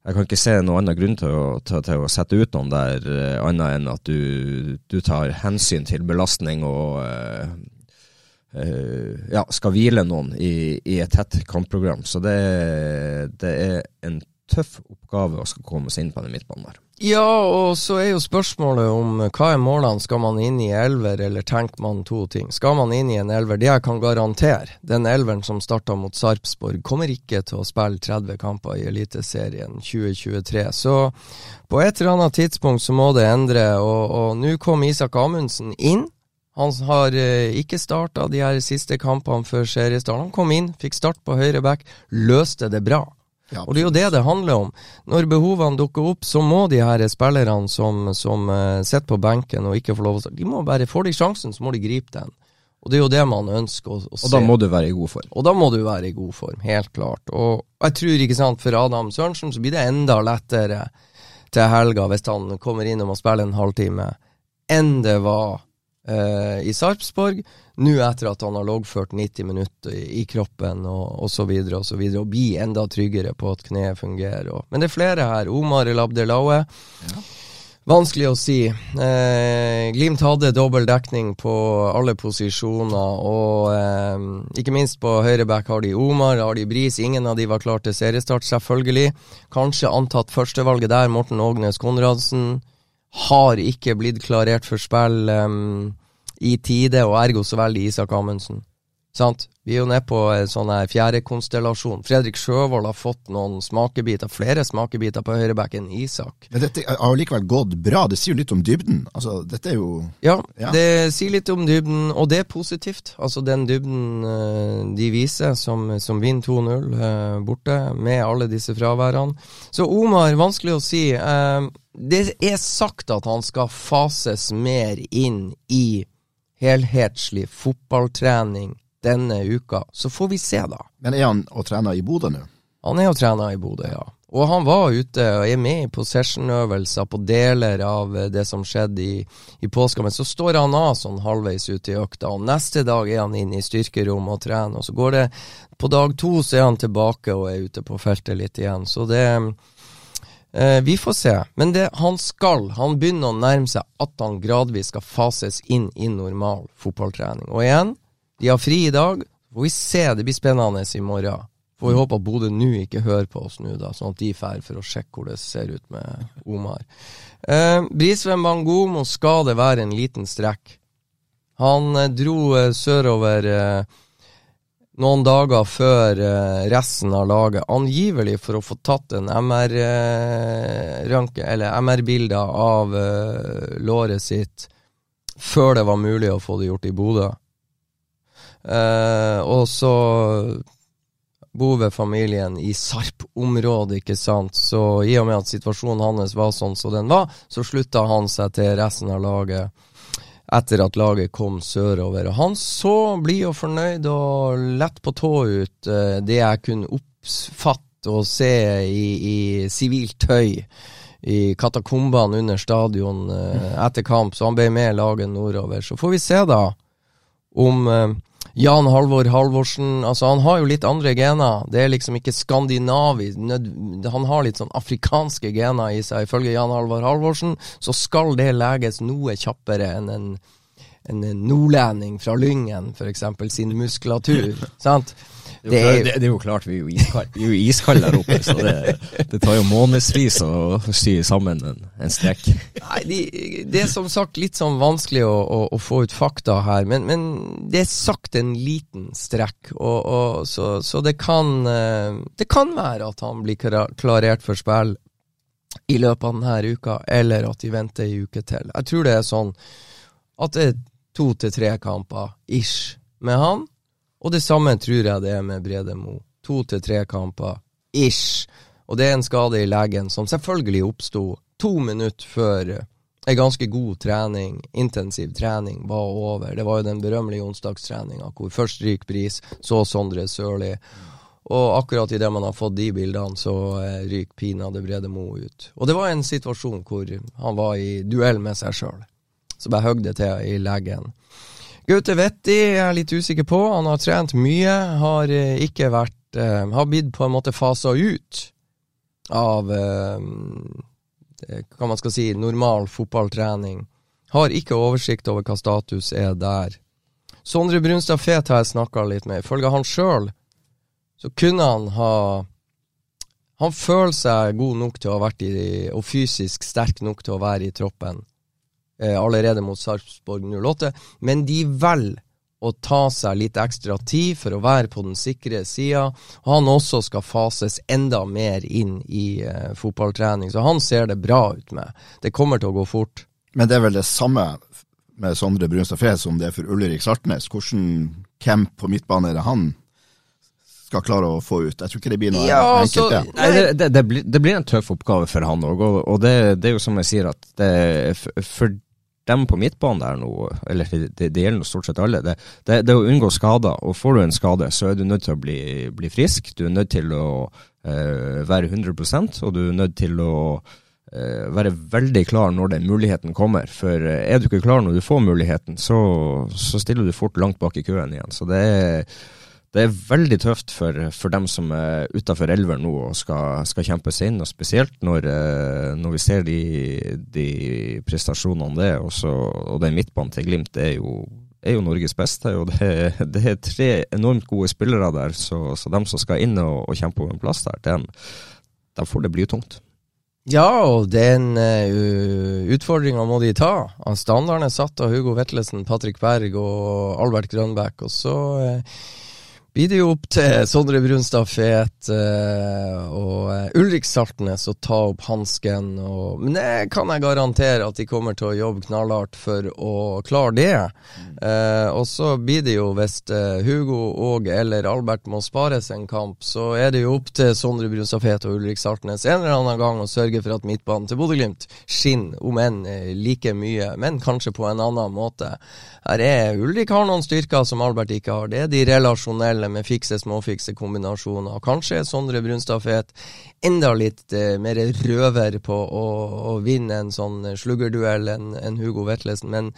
jeg kan ikke se noen annen grunn til å, til, til å sette ut noen der, eh, annet enn at du, du, tar hensyn til belastning og eh, ja, skal hvile noen i, i et tett kampprogram. Så det, det, er en tøff oppgave å skal komme seg inn på den midtbanen der. Ja, og så er jo spørsmålet om hva er målene? Skal man inn i elver, eller tenker man to ting? Skal man inn i en elver? Det jeg kan garantere, den elveren som starta mot Sarpsborg, kommer ikke til å spille 30 kamper i Eliteserien 2023. Så på et eller annet tidspunkt så må det endre, og nå kom Isak Amundsen inn. Han har eh, ikke starta de her siste kampene før seriestart. Han kom inn, fikk start på høyre back, løste det bra. Ja, og det er jo det det handler om. Når behovene dukker opp, så må de her spillerne som, som uh, sitter på benken og ikke får lov å starte, De må bare, Får de sjansen, så må de gripe den. Og det er jo det man ønsker å, å se. Og da må du være i god form. Og da må du være i god form, helt klart. Og jeg tror, ikke sant, for Adam Sørensen så blir det enda lettere til helga hvis han kommer innom og spiller en halvtime, enn det var eh, i Sarpsborg, nå etter at han har loggført 90 minutter i, i kroppen og osv., og, og, så videre, og bli enda tryggere på at kneet fungerer. Og, men det er flere her. Omar El Abdelaue. Ja. Vanskelig å si. Eh, Glimt hadde dobbel dekning på alle posisjoner, og eh, ikke minst på høyreback har de Omar, har de Bris. Ingen av de var klar til seriestart, selvfølgelig. Kanskje antatt førstevalget der, Morten Ågnes Konradsen har ikke blitt klarert for spill um, i tide, og ergo så veldig Isak Amundsen. Sant? Vi er jo nede på en sånn fjerdekonstellasjon. Fredrik Sjøvold har fått noen smakebiter, flere smakebiter på høyrebacken Isak. Men dette har likevel gått bra. Det sier jo litt om dybden. Altså, dette er jo ja, ja, det sier litt om dybden, og det er positivt. Altså den dybden uh, de viser, som, som vinner 2-0 uh, eh, borte, med alle disse fraværene. Så Omar, vanskelig å si. Det er sagt at han skal fases mer inn i helhetslig fotballtrening denne uka. Så får vi se, da. Men er han og trener i Bodø nå? Han er og trener i Bodø, ja. Og han var ute og er med i possession-øvelser på deler av det som skjedde i, i påska, men så står han av sånn halvveis ute i økta, og neste dag er han inne i styrkerommet og trener, og så går det På dag to så er han tilbake og er ute på feltet litt igjen, så det Eh, vi får se. Men det, han skal, han begynner å nærme seg at han gradvis skal fases inn i normal fotballtrening. Og igjen, de har fri i dag. Får vi se, det blir spennende i morgen. Får vi håpe at Bodø nå ikke hører på oss nå, da, sånn at de drar for å sjekke hvor det ser ut med Omar. Eh, Brisveen Bangomo skal det være en liten strekk. Han eh, dro eh, sørover eh, noen dager før uh, resten av laget, angivelig for å få tatt en MR-ranke, uh, eller MR-bilde av uh, låret sitt før det var mulig å få det gjort i Bodø. og så bor ved familien i Sarp-området, ikke sant, så i og med at situasjonen hans var sånn som den var, så slutta han seg til resten av laget etter at laget kom sørover. Og han så blid og fornøyd og lett på tå ut uh, det jeg kunne oppfatte og se i sivilt tøy i katakombene under stadion uh, etter kamp, så han ble med laget nordover. Så får vi se, da, om uh, Jan Halvor Halvorsen altså Han har jo litt andre gener. Det er liksom ikke skandinavisk Han har litt sånn afrikanske gener i seg. Ifølge Jan Halvor Halvorsen så skal det leges noe kjappere enn en, en nordlending fra Lyngen, f.eks., sin muskulatur. sant? Det er, jo, det, det er jo klart, vi er jo iskalde, vi er jo iskalde der oppe, så det, det tar jo månedsvis å sy sammen en, en strekk. Nei, de, Det er som sagt litt sånn vanskelig å, å, å få ut fakta her, men, men, det er sagt en liten strekk. Og, og, så, så det, kan, eh, det kan være at han blir klarert for spill i løpet av denne uka, eller at de venter ei uke til. Jeg tror det er sånn at det er to til tre kamper ish med han, og det samme tror jeg det er med Brede Mo. To til tre kamper ish. Og det er en skade i leggen som selvfølgelig oppsto to minutter før ei ganske god trening, intensiv trening, var over. Det var jo den berømmelige onsdagstreninga hvor først ryker Bris, så Sondre Sørli. Og akkurat idet man har fått de bildene, så eh, ryker pinadø Brede Mo ut. Og det var en situasjon hvor han var i duell med seg sjøl. Så bare høgg det til i leggen. Gaute Vetti er litt usikker på. Han har trent mye. Har eh, ikke vært eh, Har blitt på en måte fasa ut av eh, hva man skal si, normal fotballtrening. Har ikke oversikt over hva status er der. Sondre Brunstad Fet har jeg snakka litt med. Ifølge han sjøl så kunne han ha Han føler seg god nok til å ha vært i, og fysisk sterk nok til å være i troppen eh, allerede mot Sarpsborg 08, men de velger å ta seg litt ekstra tid for å være på den sikre sida. Han også skal fases enda mer inn i eh, fotballtrening, så han ser det bra ut med. Det kommer til å gå fort. Men det er vel det samme med Sondre Brunstad-Fred som det er for Ulrik Saltnes. Hvordan camp på midtbane er det han skal klare å få ut. Jeg tror ikke det blir noe ja, enkelt. Så, nei, det, det, det, blir, det, blir, en tøff oppgave for han òg, og, og det, er jo som jeg sier, at for dem på midtbanen der nå, eller det, gjelder stort sett alle, det, er å unngå skader. Og får du en skade, så er du nødt til å bli, bli frisk. Du er nødt til å uh, være 100% og du er nødt til å uh, være veldig klar når den muligheten kommer. For uh, er du ikke klar når du får muligheten, så, så stiller du fort langt bak i køen igjen. Så det er det er veldig tøft for, for dem som er utafor elver nå og skal, skal, kjempe seg inn, og spesielt når, eh, når vi ser de, de prestasjonene det er. Også, og den midtbanen til Glimt det er jo, er jo Norges beste. og det, det, er tre enormt gode spillere der, så, så dem som skal inn og, og kjempe om en plass der, dem, dem får det bli tungt. Ja, og den uh, utfordringa må de ta. Standarden er satt av Hugo Vetlesen, Patrick Berg og Albert Grønbæk. Og så uh, blir det jo opp til Sondre Brunstad Fet uh, og uh, Ulrik Saltnes å ta opp hansken. Men det kan jeg garantere at de kommer til å jobbe knallhardt for å klare det. Uh, og så blir det jo, hvis Hugo og eller Albert må spares en kamp, så er det jo opp til Sondre Brunstad Fet og Ulrik Saltnes en eller annen gang å sørge for at midtbanen til Bodø-Glimt skinner, om enn like mye, men kanskje på en annen måte. Her er Ulrik har noen styrker som Albert ikke har. Det er de relasjonelle spille med fikse, småfikse kombinasjoner. Kanskje Sondre Brunstad Fet enda litt eh, mer røver på å, å, vinne en sånn sluggerduell enn en Hugo Vetlesen. Men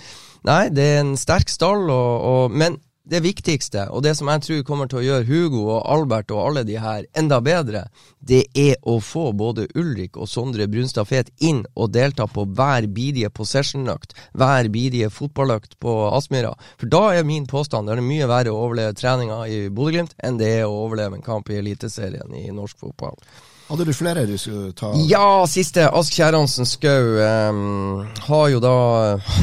nei, det er en sterk stall, og, og, men det viktigste, og det som jeg tror kommer til å gjøre Hugo og Albert og alle de her enda bedre, det er å få både Ulrik og Sondre Brunstad Fet inn og delta på hver bidige possession-økt, hver bidige fotballøkt på Aspmyra. For da er min påstand det er mye verre å overleve treninga i Bodø-Glimt enn det er å overleve en kamp i Eliteserien i norsk fotball. Hadde du flere du skulle ta? Ja, siste. Ask Kjerransen Skau um, har jo da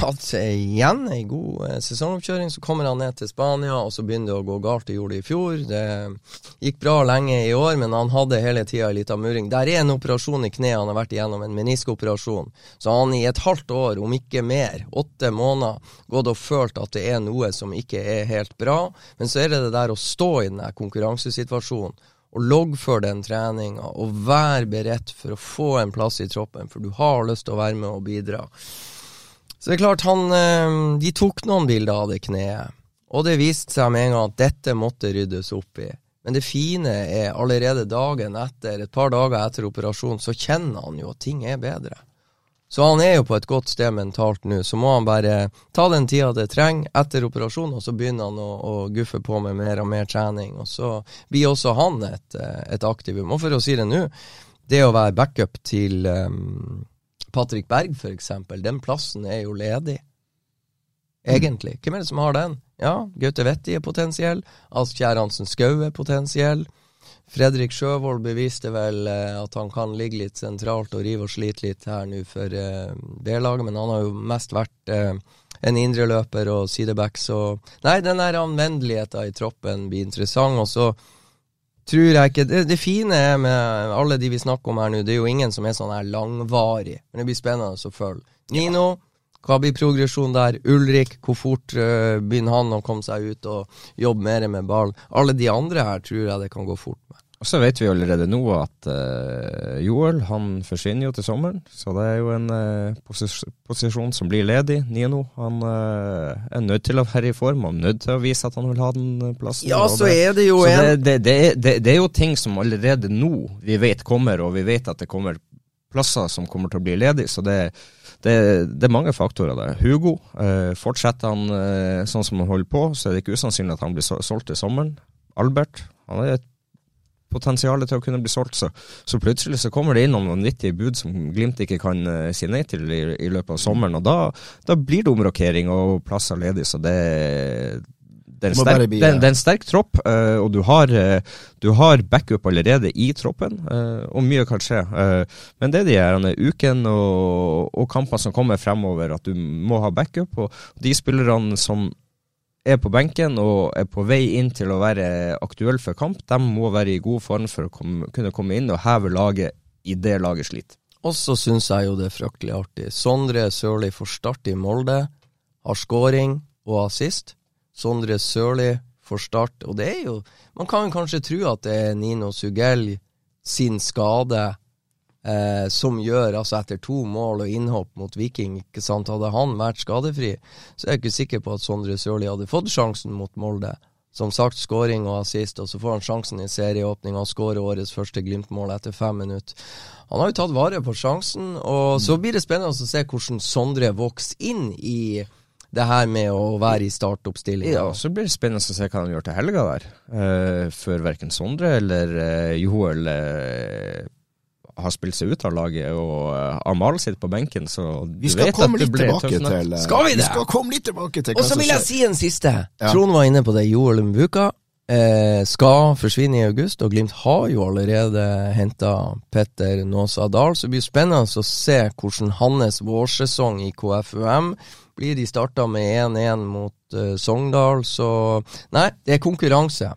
hatt igjen ei god uh, sesongoppkjøring. Så kommer han ned til Spania, og så begynner det å gå galt. Det gjorde det i fjor. Det gikk bra lenge i år, men han hadde hele tida ei lita murring. Der er en operasjon i kneet. Han har vært igjennom en meniskoperasjon. Så han i et halvt år, om ikke mer, åtte måneder, gått og følt at det er noe som ikke er helt bra. Men så er det det der å stå i den konkurransesituasjonen og loggfør den treninga, og vær beredt for å få en plass i troppen, for du har lyst til å være med og bidra. Så det er klart, han eh, De tok noen bilder av det kneet, og det viste seg med en gang at dette måtte ryddes opp i. Men det fine er allerede dagen etter, et par dager etter operasjonen, så kjenner han jo at ting er bedre. Så han er jo på et godt sted mentalt nå. Så må han bare ta den tida det trenger etter operasjonen, og så begynner han å, å, guffe på med mer og mer trening. Og så blir også han et, eh, et aktivum. Og for å si det nå, det å være backup til um, Patrick Berg f.eks., den plassen er jo ledig. Egentlig. Hvem er det som har den? Ja, Gaute Vetti er potensiell. Askjær Hansen Skau er potensiell. Fredrik Sjøvold beviste vel eh, at han kan ligge litt sentralt og rive og slite litt her nå for eh, B-laget, men han har jo mest vært eh, en indreløper og sideback, så Nei, den der anvendeligheten i troppen blir interessant. Og så tror jeg ikke det, det, fine er med alle de vi snakker om her nå, det er jo ingen som er sånn her langvarig, men det blir spennende å følge. Nino, hva blir progresjonen der? Ulrik, hvor fort uh, begynner han å komme seg ut og jobbe mer med ballen? Alle de andre her tror jeg det kan gå fort med. Og så vet vi allerede nå at uh, Joel han forsvinner jo til sommeren, så det er jo en uh, posis posisjon som blir ledig. Nino han er nødt til å være i form, og nødt til å vise at han vil ha den plassen. Ja, så det, er det jo en... det, det, det, er jo ting som allerede nå vi vet kommer, og vi vet at det kommer plasser som kommer til å bli ledig. så det det, det, er mange faktorer der. Hugo, eh, fortsetter han eh, sånn som han holder på, så er det ikke usannsynlig at han blir solgt til sommeren. Albert, han har et potensial til å kunne bli solgt. Så, så plutselig så kommer det inn noen 90 bud som Glimt ikke kan uh, si nei til i, i, løpet av sommeren. Og da, da blir det omrokering og plasser ledig. Så det, det, er, en sterk, det, det er en sterk tropp, uh, og du har, uh, du har, backup allerede i troppen, og mye kan skje. men det er de her uken og, og kampene som kommer fremover, at du må ha backup. Og de spillerne som er på benken og er på vei inn til å være aktuell for kamp, de må være i god form for å komme, kunne komme inn og heve laget i det laget sliter. Og så syns jeg jo det er fryktelig artig. Sondre Sørli får start i Molde, har scoring og assist. Sondre Sørli for start, og det er jo Man kan kanskje tro at det er Nino Sugell sin skade eh, som gjør, altså etter to mål og innhopp mot Viking ikke sant, Hadde han vært skadefri, så er jeg ikke sikker på at Sondre Sørli hadde fått sjansen mot Molde. Som sagt, skåring og assist, og så får han sjansen i serieåpning og skårer årets første Glimt-mål etter fem minutter. Han har jo tatt vare på sjansen, og så blir det spennende å se hvordan Sondre vokser inn i det her med å være i startoppstillinga. Ja, så blir det spennende å se hva han gjør til helga der. Uh, før verken Sondre eller uh, Joel uh, har spilt seg ut av laget, og uh, Amal sitter på benken, så vi skal komme litt tilbake til uh, Skal vi det? Vi skal komme litt tilbake til Og så vil jeg si en siste. Ja. Trond var inne på det. Joel Mbuka eh, skal forsvinne i august, og Glimt har jo allerede henta Petter Nåsa Dahl, så det blir spennende å se hvordan hans vårsesong i KFUM blir. De starta med 1-1 mot uh, Sogndal, så Nei, det er konkurranse.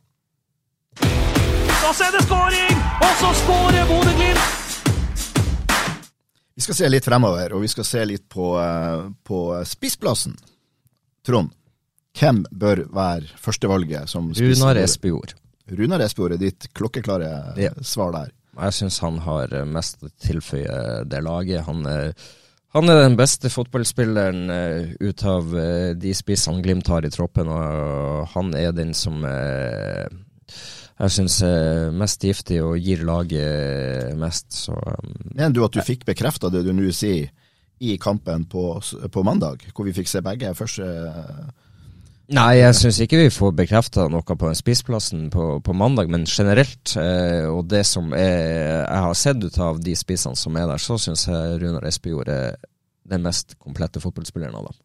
Og så er det skåring! Og så skårer Bodø-Glimt! Vi skal se litt fremover, og vi skal se litt på, eh, på spissplassen. Trond, hvem bør være førstevalget som spiss? Runar Espejord. Runar Espejord er ditt klokkeklare ja. svar der. Jeg syns han har mest å tilføye det laget. Han er, han er den beste fotballspilleren uh, ut av uh, de spissene Glimt har i troppen, og han er den som uh, jeg syns er mest giftig og gir laget mest. Så, um, Mener du at du fikk bekrefta det du nå sier i kampen på, på, mandag, hvor vi fikk se begge første Nei, jeg syns ikke vi får bekrefta noe på spissplassen på, på, mandag, men generelt, eh, og det som er, jeg har sett ut av de spissene som er der, så syns jeg Runar Espejord er den mest komplette fotballspilleren av dem.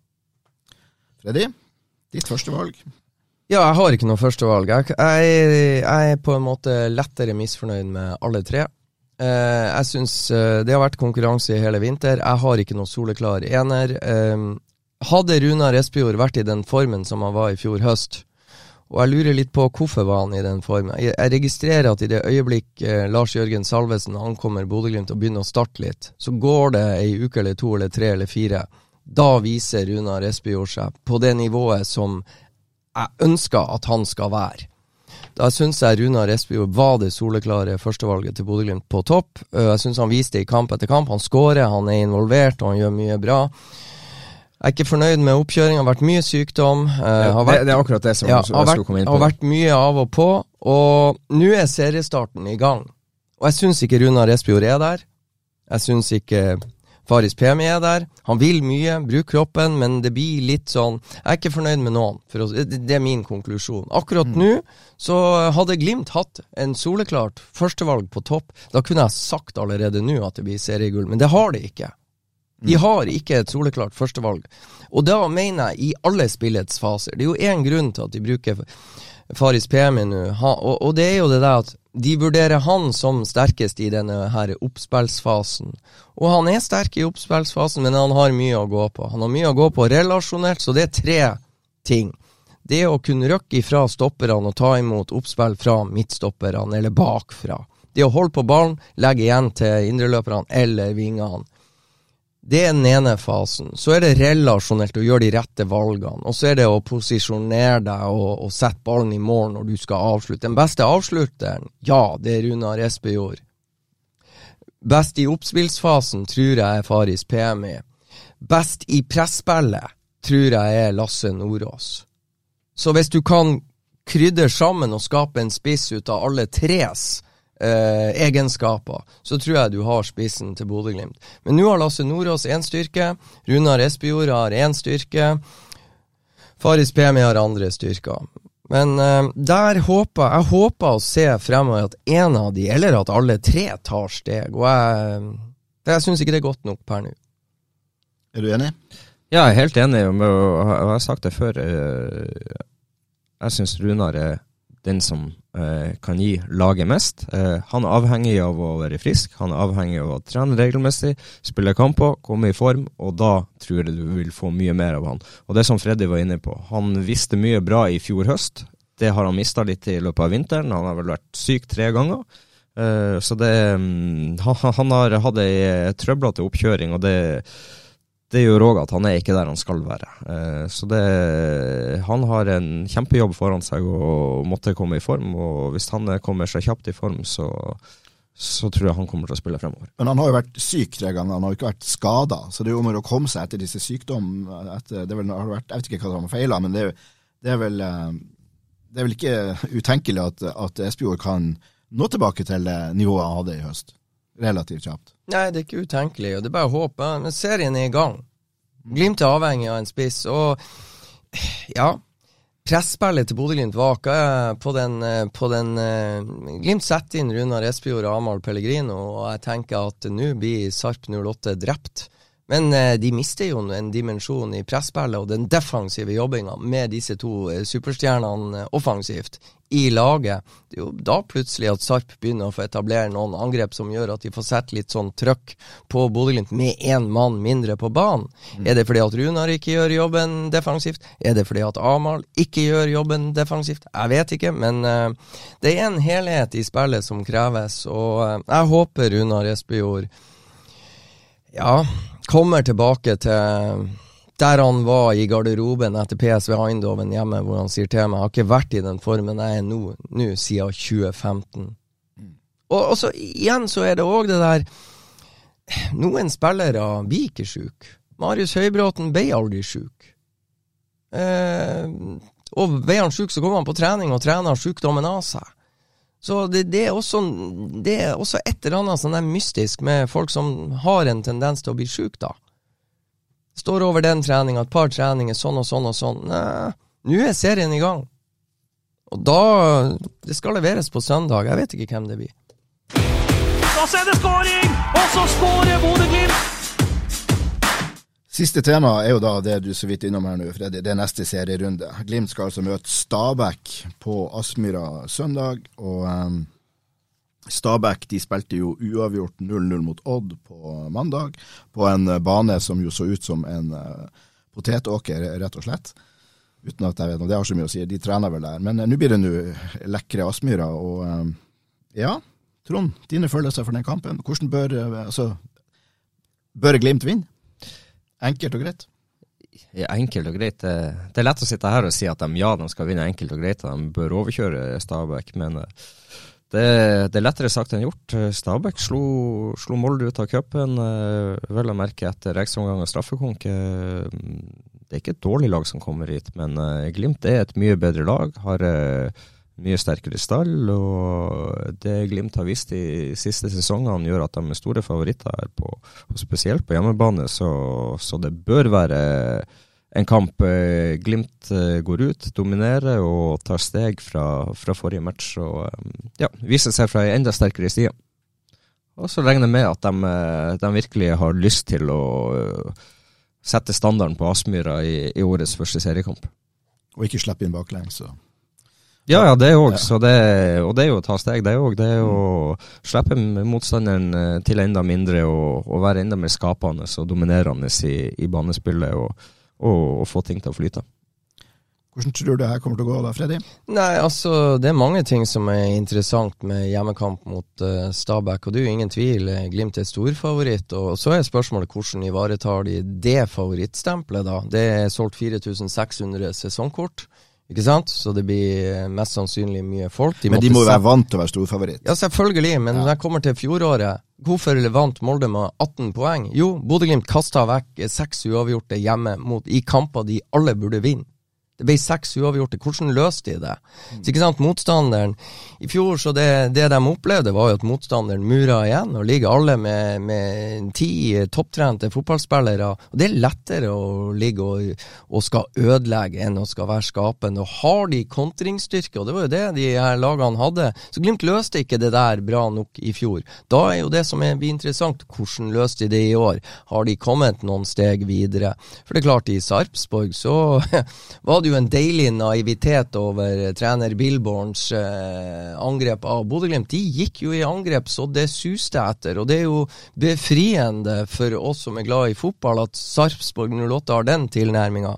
Freddy, ditt første valg? Ja, jeg har ikke noe førstevalg. Jeg, jeg, jeg er på en måte lettere misfornøyd med alle tre. Eh, jeg syns eh, det har vært konkurranse i hele vinter. Jeg har ikke noe soleklar ener. Eh, hadde Runar Espejord vært i den formen som han var i fjor høst, og jeg lurer litt på hvorfor var han i den formen. Jeg, registrerer at i det øyeblikk eh, Lars Jørgen Salvesen ankommer Bodø-Glimt og begynner å starte litt, så går det ei uke eller to eller tre eller fire. Da viser Runar Espejord seg på det nivået som jeg ønsker at han skal være. Da syns jeg Runar Espejord var det soleklare førstevalget til Bodø-Glimt på topp. Eh, jeg syns han viste i kamp etter kamp. Han skårer, han er involvert og han gjør mye bra. Jeg er ikke fornøyd med oppkjøringa. Har vært mye sykdom. Ja, vært, det, det, er akkurat det som ja, jeg skulle komme inn på. Har vært mye av og på. Og nå er seriestarten i gang. Og jeg syns ikke Runar Espejord er der. Jeg syns ikke Faris Pemi er der. Han vil mye, bruker kroppen, men det blir litt sånn Jeg er ikke fornøyd med noen. Å, det er min konklusjon. Akkurat mm. nå så hadde Glimt hatt en soleklart førstevalg på topp. Da kunne jeg sagt allerede nå at det blir seriegull, men det har de ikke. De har ikke et soleklart førstevalg. Og da mener jeg i alle spillets faser. Det er jo én grunn til at de bruker Faris Pemi nå, og, og, det er jo det der at de vurderer han som sterkest i denne her oppspillsfasen. Og han er sterk i oppspillsfasen, men han har mye å gå på. Han har mye å gå på relasjonelt, så det er tre ting. Det å kunne røkke ifra stopperne og ta imot oppspill fra midtstopperne, eller bakfra. Det å holde på ballen, legge igjen til indreløperne eller vingene. Det er den ene fasen. Så er det relasjonelt å gjøre de rette valgene. Og så er det å posisjonere deg og, og sette ballen i mål når du skal avslutte. Den beste avslutteren, ja, det er Runar Espejord. Best i oppspillsfasen tror jeg er Faris PMI. Best i presspillet tror jeg er Lasse Nordås. Så hvis du kan krydre sammen og skape en spiss ut av alle tres eh, egenskaper, så tror jeg du har spissen til Bodø-Glimt. Men nå har Lasse Nordås én styrke, Runar Espejord har én styrke, Faris Pemi har andre styrker. Men eh, der håper jeg håper å se fremover at en av de, eller at alle tre, tar steg. Og jeg, jeg syns ikke det er godt nok per nå. Er du enig? Ja, jeg er helt enig, og jeg har sagt det før. Eh, jeg syns Runar er den som eh, kan gi laget mest. Eh, han er avhengig av å være frisk, han er avhengig av å trene regelmessig, spille kamper, komme i form, og da tror jeg du vil få mye mer av han. Og det som Freddy var inne på, han visste mye bra i fjor høst. Det har han mista litt i løpet av vinteren. Han har vel vært syk tre ganger. Uh, så det han, han, har hatt ei trøblete oppkjøring, og det det gjør òg at han er ikke der han skal være. Eh, så det, han har en kjempejobb foran seg og måtte komme i form. Og hvis han kommer seg kjapt i form, så, så tror jeg han kommer til å spille fremover. Men han har jo vært syk tre ganger, han har jo ikke vært skada. Så det er jo om å komme seg etter disse sykdommene. Jeg vet ikke hva han har feila, men det er, det, er vel, eh, det er vel ikke utenkelig at, at Espejord kan nå tilbake til nivået han hadde i høst relativt kjapt. Nei, det er ikke utenkelig, og det er bare å håpe. Men serien er i gang. Glimt er avhengig av en spiss, og ja Presspillet til Bodø-Glimt vaka på den, på den uh, Glimt setter inn Runar Espejord og Amahl Pellegrino, og jeg tenker at nå blir Sarp 08 drept. Men uh, de mister jo en dimensjon i presspillet og den defensive jobbinga med disse to uh, superstjernene offensivt i laget. Det er jo da plutselig at Sarp begynner å få etablere noen angrep som gjør at de får sette litt sånn trøkk på Bodø-Glimt med én mann mindre på banen. Mm. Er det fordi at Runar ikke gjør jobben defensivt? Er det fordi at Amahl ikke gjør jobben defensivt? Jeg vet ikke, men uh, det er en helhet i spillet som kreves, og uh, jeg håper Runar Espejord ja, kommer tilbake til der han var i garderoben etter PSV Eindhoven hjemme, hvor han sier til meg jeg har ikke vært i den formen jeg er nå, nå siden 2015. Mm. Og, og så igjen så er det òg det der Noen spillere blir ikke sjuke. Marius Høybråten ble aldri sjuk. Eh, og ble han sjuk, så kommer han på trening og trener sjukdommen av seg. Så det, det, er også, det, er også, et eller annet sånn mystisk med folk som har en tendens til å bli sjuk, da. Står over den treninga, et par treninger, sånn og sånn og sånn. Nei, nå er serien i gang. Og da Det skal leveres på søndag. Jeg vet ikke hvem det blir. Da ser det skåring! Og så skårer Bodø-Glimt! Siste tema er jo da det du så vidt innom her nå, Freddy. Det er neste serierunde. Glimt skal altså møte Stabæk på Aspmyra søndag. og... Um Stabæk de spilte jo uavgjort 0-0 mot Odd på mandag, på en eh, bane som jo så ut som en uh, potetåker, rett og slett. Uten at jeg vet noe, det har så mye å si, de trener vel der. Men uh, nå blir det nå lekre Aspmyra, og uh, ja, Trond, dine følelser for den kampen. Hvordan bør, altså, bør Glimt vinne? Enkelt og greit? Ja, enkelt og greit. Det, er lett å sitte her og si at de, ja, de skal vinne enkelt og greit, og de bør overkjøre Stabæk, men det, det, er lettere sagt enn gjort. Stabæk slo, slo Molde ut av cupen, eh, vel å merke etter ekstraomgang og straffekonk. Det er ikke et dårlig lag som kommer hit, men eh, Glimt er et mye bedre lag. Har eh, mye sterkere stall, og det Glimt har vist de siste sesongene, gjør at de er store favoritter her, på, og spesielt på hjemmebane. Så, så det bør være en kamp eh, Glimt eh, går ut, dominerer og tar steg fra, fra forrige match. Og eh, ja, viser seg fra ei enda sterkere side. Og så regner jeg med at de, de virkelig har lyst til å sette standarden på Aspmyra i, i årets første seriekamp. Og ikke slippe inn baklengs. Ja, ja, det òg. Ja. Og det er jo å ta steg, det òg. Det er å slippe motstanderen eh, til enda mindre og, og være enda mer skapende og dominerende i, i banespillet og, og, og få ting til å flyte. Hvordan tror du det her kommer til å gå da, Freddy? Nei, altså det er mange ting som er interessant med hjemmekamp mot uh, Stabæk, og det er jo ingen tvil. eh, Glimt er storfavoritt. Og så er spørsmålet hvordan ivaretar de det favorittstempelet, da. Det er solgt 4600 sesongkort, ikke sant? Så det blir eh, mest sannsynlig mye folk. Men de må jo være vant til å være storfavoritt. ja, selvfølgelig, men når jeg kommer til fjoråret Hvorfor vant Molde med 18 poeng? Jo, Bodø-Glimt kasta vekk eh, seks uavgjorte hjemme mot, i kamper de alle burde vinne. Det ble seks uavgjorte. Hvordan løste de det? Så ikke sant, Motstanderen I fjor, så det, det de opplevde, var jo at motstanderen mura igjen, og ligger alle med, med ti topptrente fotballspillere. Og Det er lettere å ligge og, og skal ødelegge enn å skal være skapende. Og har de kontringsstyrke, og det var jo det de her lagene hadde, så Glimt løste ikke det der bra nok i fjor. Da er jo det som blir interessant, hvordan løste de det i år? Har de kommet noen steg videre? For det er klart, i Sarpsborg så var det jo en deilig naivitet over trener Billborns eh, angrep av Bodø-Glimt. De gikk jo i angrep så det suste etter, og det er jo befriende for oss som er glad i fotball, at Sarpsborg 08 har den tilnærminga.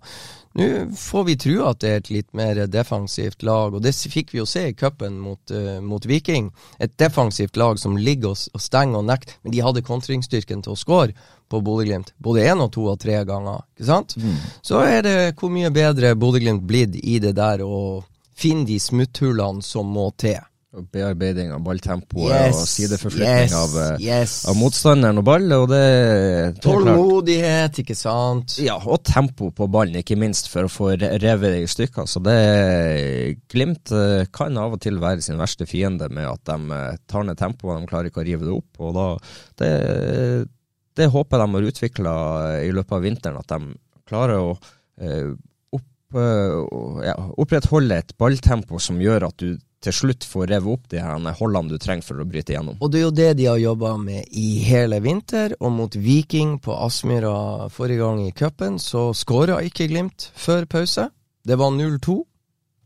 Nå får vi tro at det er et litt mer defensivt lag, og det fikk vi jo se i cupen mot, uh, mot Viking. Et defensivt lag som ligger og, og stenger og nekter, men de hadde kontringsstyrken til å score på Bodø-Glimt. Både én og to og tre ganger, ikke sant? Så er det hvor mye bedre Bodø-Glimt blitt i det der å finne de smutthullene som må til. Bearbeiding av balltempoet Yes, og sideforflytning yes, av, eh, yes. av motstanderen og ball. Og det, det. Tålmodighet, ikke sant? Ja, og tempo på ballen, ikke minst, for å få revet det i stykker. Så det Glimt eh, kan av og til være sin verste fiende med at de eh, tar ned tempoet, de klarer ikke å rive det opp. og da, det, det håper jeg de har utvikla i løpet av vinteren, at de klarer å eh, opp, eh, ja, opprettholde et balltempo som gjør at du til slutt får revet opp de her holdene du trenger for å bryte igjennom. Og det er jo det de har jobba med i hele vinter, og mot Viking på Aspmyra forrige gang i cupen, så skåra ikke Glimt før pause. Det var 0-2,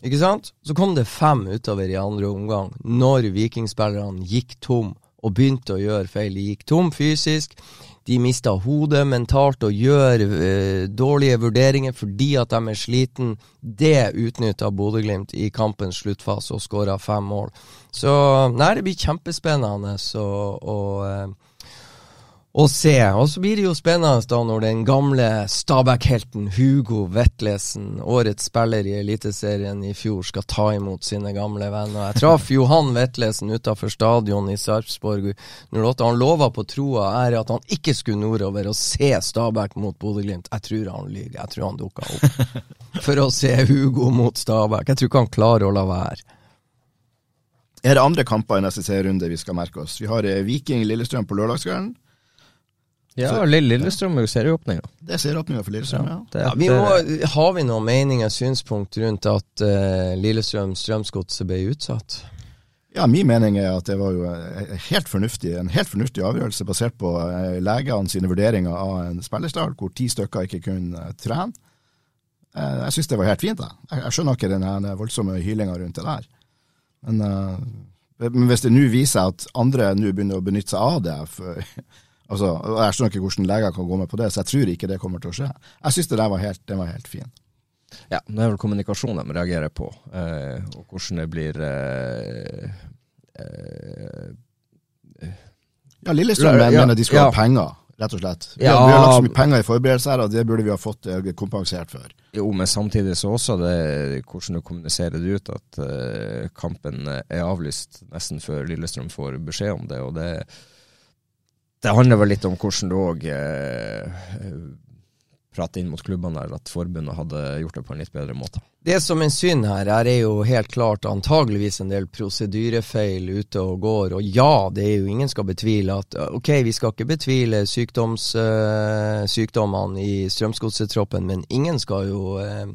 ikke sant? Så kom det fem utover i andre omgang, når vikingspillerne gikk tom og begynte å gjøre feil. De gikk tom fysisk. De mister hodet mentalt og gjør eh, dårlige vurderinger fordi at de er sliten. Det utnytta Bodø-Glimt i kampens sluttfase og skåra fem mål. Så nei, det blir kjempespennende å, og, eh, å se. Og så blir det jo spennende da når den gamle Stabæk-helten Hugo Vetlesen, årets spiller i Eliteserien i fjor, skal ta imot sine gamle venner. Jeg traff Johan Vetlesen utafor stadion i Sarpsborg 08. Han lova på troa er at han ikke skulle nordover og se Stabæk mot Bodø-Glimt. Jeg tror han lyver. Jeg tror han dukka opp for å se Hugo mot Stabæk. Jeg tror ikke han klarer å la være. Er det andre kamper i neste serierunde vi skal merke oss? Vi har eh, Viking Lillestrøm på lørdagskvelden. Ja, Lillestrøm ser jo åpninga. Det ser åpninga for Lillestrøm, ja. Det- Ja, vi må, har vi noen meninger, synspunkt rundt at uh, Lillestrøm Strømsgodset ble utsatt? Ja, Min mening er at det var jo eh, helt fornuftig, en helt fornuftig avgjørelse basert på eh, legene sine vurderinger av en spillerstall hvor ti stykker ikke kunne eh, trene. Eh, Jeg syns det var helt fint. da. Jeg jeg skjønner ikke den voldsomme hylinga rundt det der. Men, eh, men hvis det nå viser seg at andre nå begynner å benytte seg av det for, altså, Jeg skjønner ikke hvordan leger kan gå med på det, så jeg tror ikke det kommer til å skje. Jeg syns det der var helt, den var helt fin. Ja, det er vel kommunikasjon de reagerer på, eh, og hvordan det blir eh, eh, Ja, Lillestrøm Ja, mener de skal ja. ha penger, rett og slett. Vi, Ja. har, vi har lagt så mye penger i forberedelser her, og det burde vi ha fått eh, kompensert for. Jo, men samtidig så også det hvordan du kommuniserer det ut, at eh, kampen er avlyst nesten før Lillestrøm får beskjed om det. og det det handler vel litt om hvordan du òg eh, inn mot klubbene der, at forbundet hadde gjort det på en litt bedre måte. Det som er synd her, her er jo helt klart antageligvis en del prosedyrefeil ute og går. Og ja, det er jo ingen skal betvile at Ok, vi skal ikke betvile sykdoms, eh, sykdommene i Strømsgodsetroppen, men ingen skal jo eh,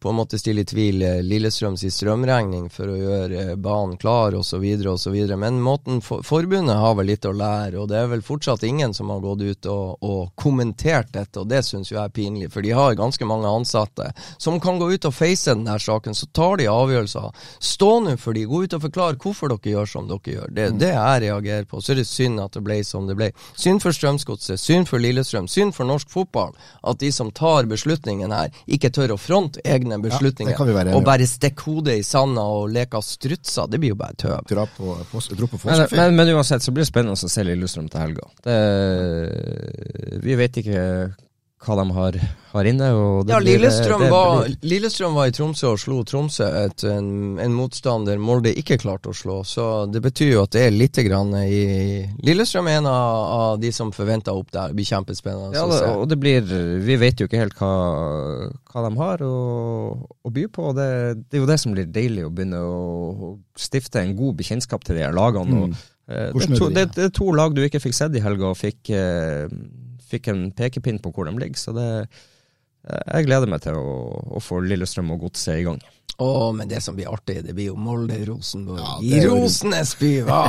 på en måte stille i tvil eh, Lillestrøms strømregning for å gjøre eh, banen klar osv. osv. Men måten for, forbundet har vel litt å lære, og det er vel fortsatt ingen som har gått ut og, og kommentert dette, og det syns jeg er pinlig. For de har ganske mange ansatte som kan gå ut og face den her saken. Så tar de avgjørelser. Stå nå for de, gå ut og forklar hvorfor dere gjør som dere gjør. Det, det jeg reagerer på. Så er det synd at det ble som det ble. Synd for Strømsgodset, synd for Lillestrøm, synd for norsk fotball at de som tar beslutningen her, ikke tør å fronte egne beslutninger. Ja, være og bare stikke hodet i sanda og leke strutser. Det blir jo bare tøv. Dra på, på, dra på Men, men, men uansett så blir det spennende å se Lillestrøm til helga. Vi vet ikke hva de har, har inne. Og det Ja, blir- Lillestrøm, det var, blir- Lillestrøm var i Tromsø og slo Tromsø, et, en, en motstander Molde ikke klarte å slå. Så det betyr jo at det er litt grann i Lillestrøm er en av, av de som forventer opp der. Det blir kjempespennende Ja, det, og det blir Vi vet jo ikke helt hva, hva de har å, å by på. Det, det er jo det som blir deilig, å begynne å, å stifte en god bekjentskap til de her lagene. Og, eh, det, er er to, det, det er to lag du ikke fikk sett i helga, og fikk, eh, fikk en pekepinn på hvor de ligger. Så det, eh, jeg gleder meg til å, å få Lillestrøm og Godset i gang. Å, men det som blir artig, det blir jo Molde-Rosenborg. Ja, I det er jo- Rosenes by, hva?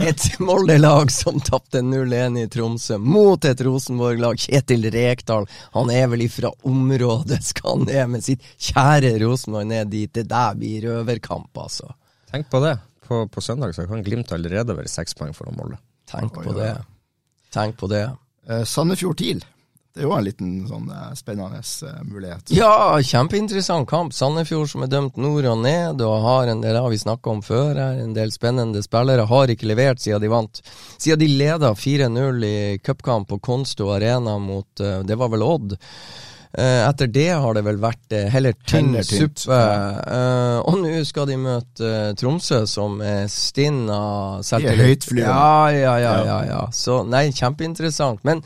Et Molde-lag som tapte 0-1 i Tromsø mot et Rosenborg-lag. Kjetil Rekdal, han er vel ifra området, skal han ned med sitt kjære Rosenborg ned dit. Det der blir røverkamp, altså. Tenk på det. På, på søndag så kan Glimt allerede være seks poeng foran Molde. Tenk på det. Tenk på det. Eh, Sandefjord TIL. Det er jo en liten sånn eh, spennende eh, mulighet. Ja, kjempeinteressant kamp. Sandefjord som er dømt nord og ned, og har en del av vi snakka om før her, en del spennende spillere. Har ikke levert siden de vant. Siden de leda 4-0 i cupkamp på Konsto Arena mot Det var vel Odd. Eh, etter det har det vel vært eh, heller tynn suppe. Eh, og nå skal de møte Tromsø, som er stinn av De er høytflyvende. Ja, ja, ja, ja, ja. Så nei, kjempeinteressant. Men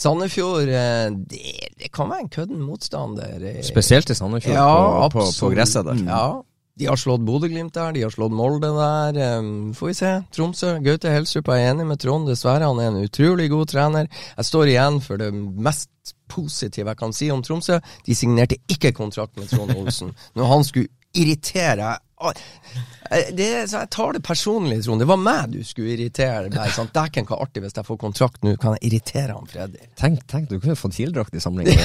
Sandefjord, det, det kan være en kødden motstander. Spesielt i Sandefjord, Ja, på, på, gresset der. Ja. De har slått Bodø-Glimt der, de har slått Molde der. Um, får vi se. Tromsø. Gaute Helstrup er enig med Trond, dessverre. Han er en utrolig god trener. Jeg står igjen for det mest positive jeg kan si om Tromsø. De signerte ikke kontrakt med Trond Olsen. Når han skulle irritere eh, det, så Jeg tar det personlig, Trond. Det var meg du skulle irritere. Bare, sant? Dæken, hva artig hvis jeg får kontrakt nå. Kan jeg irritere han Freddy? Tenk, tenk, du kunne fått TIL-drakt i samlinga.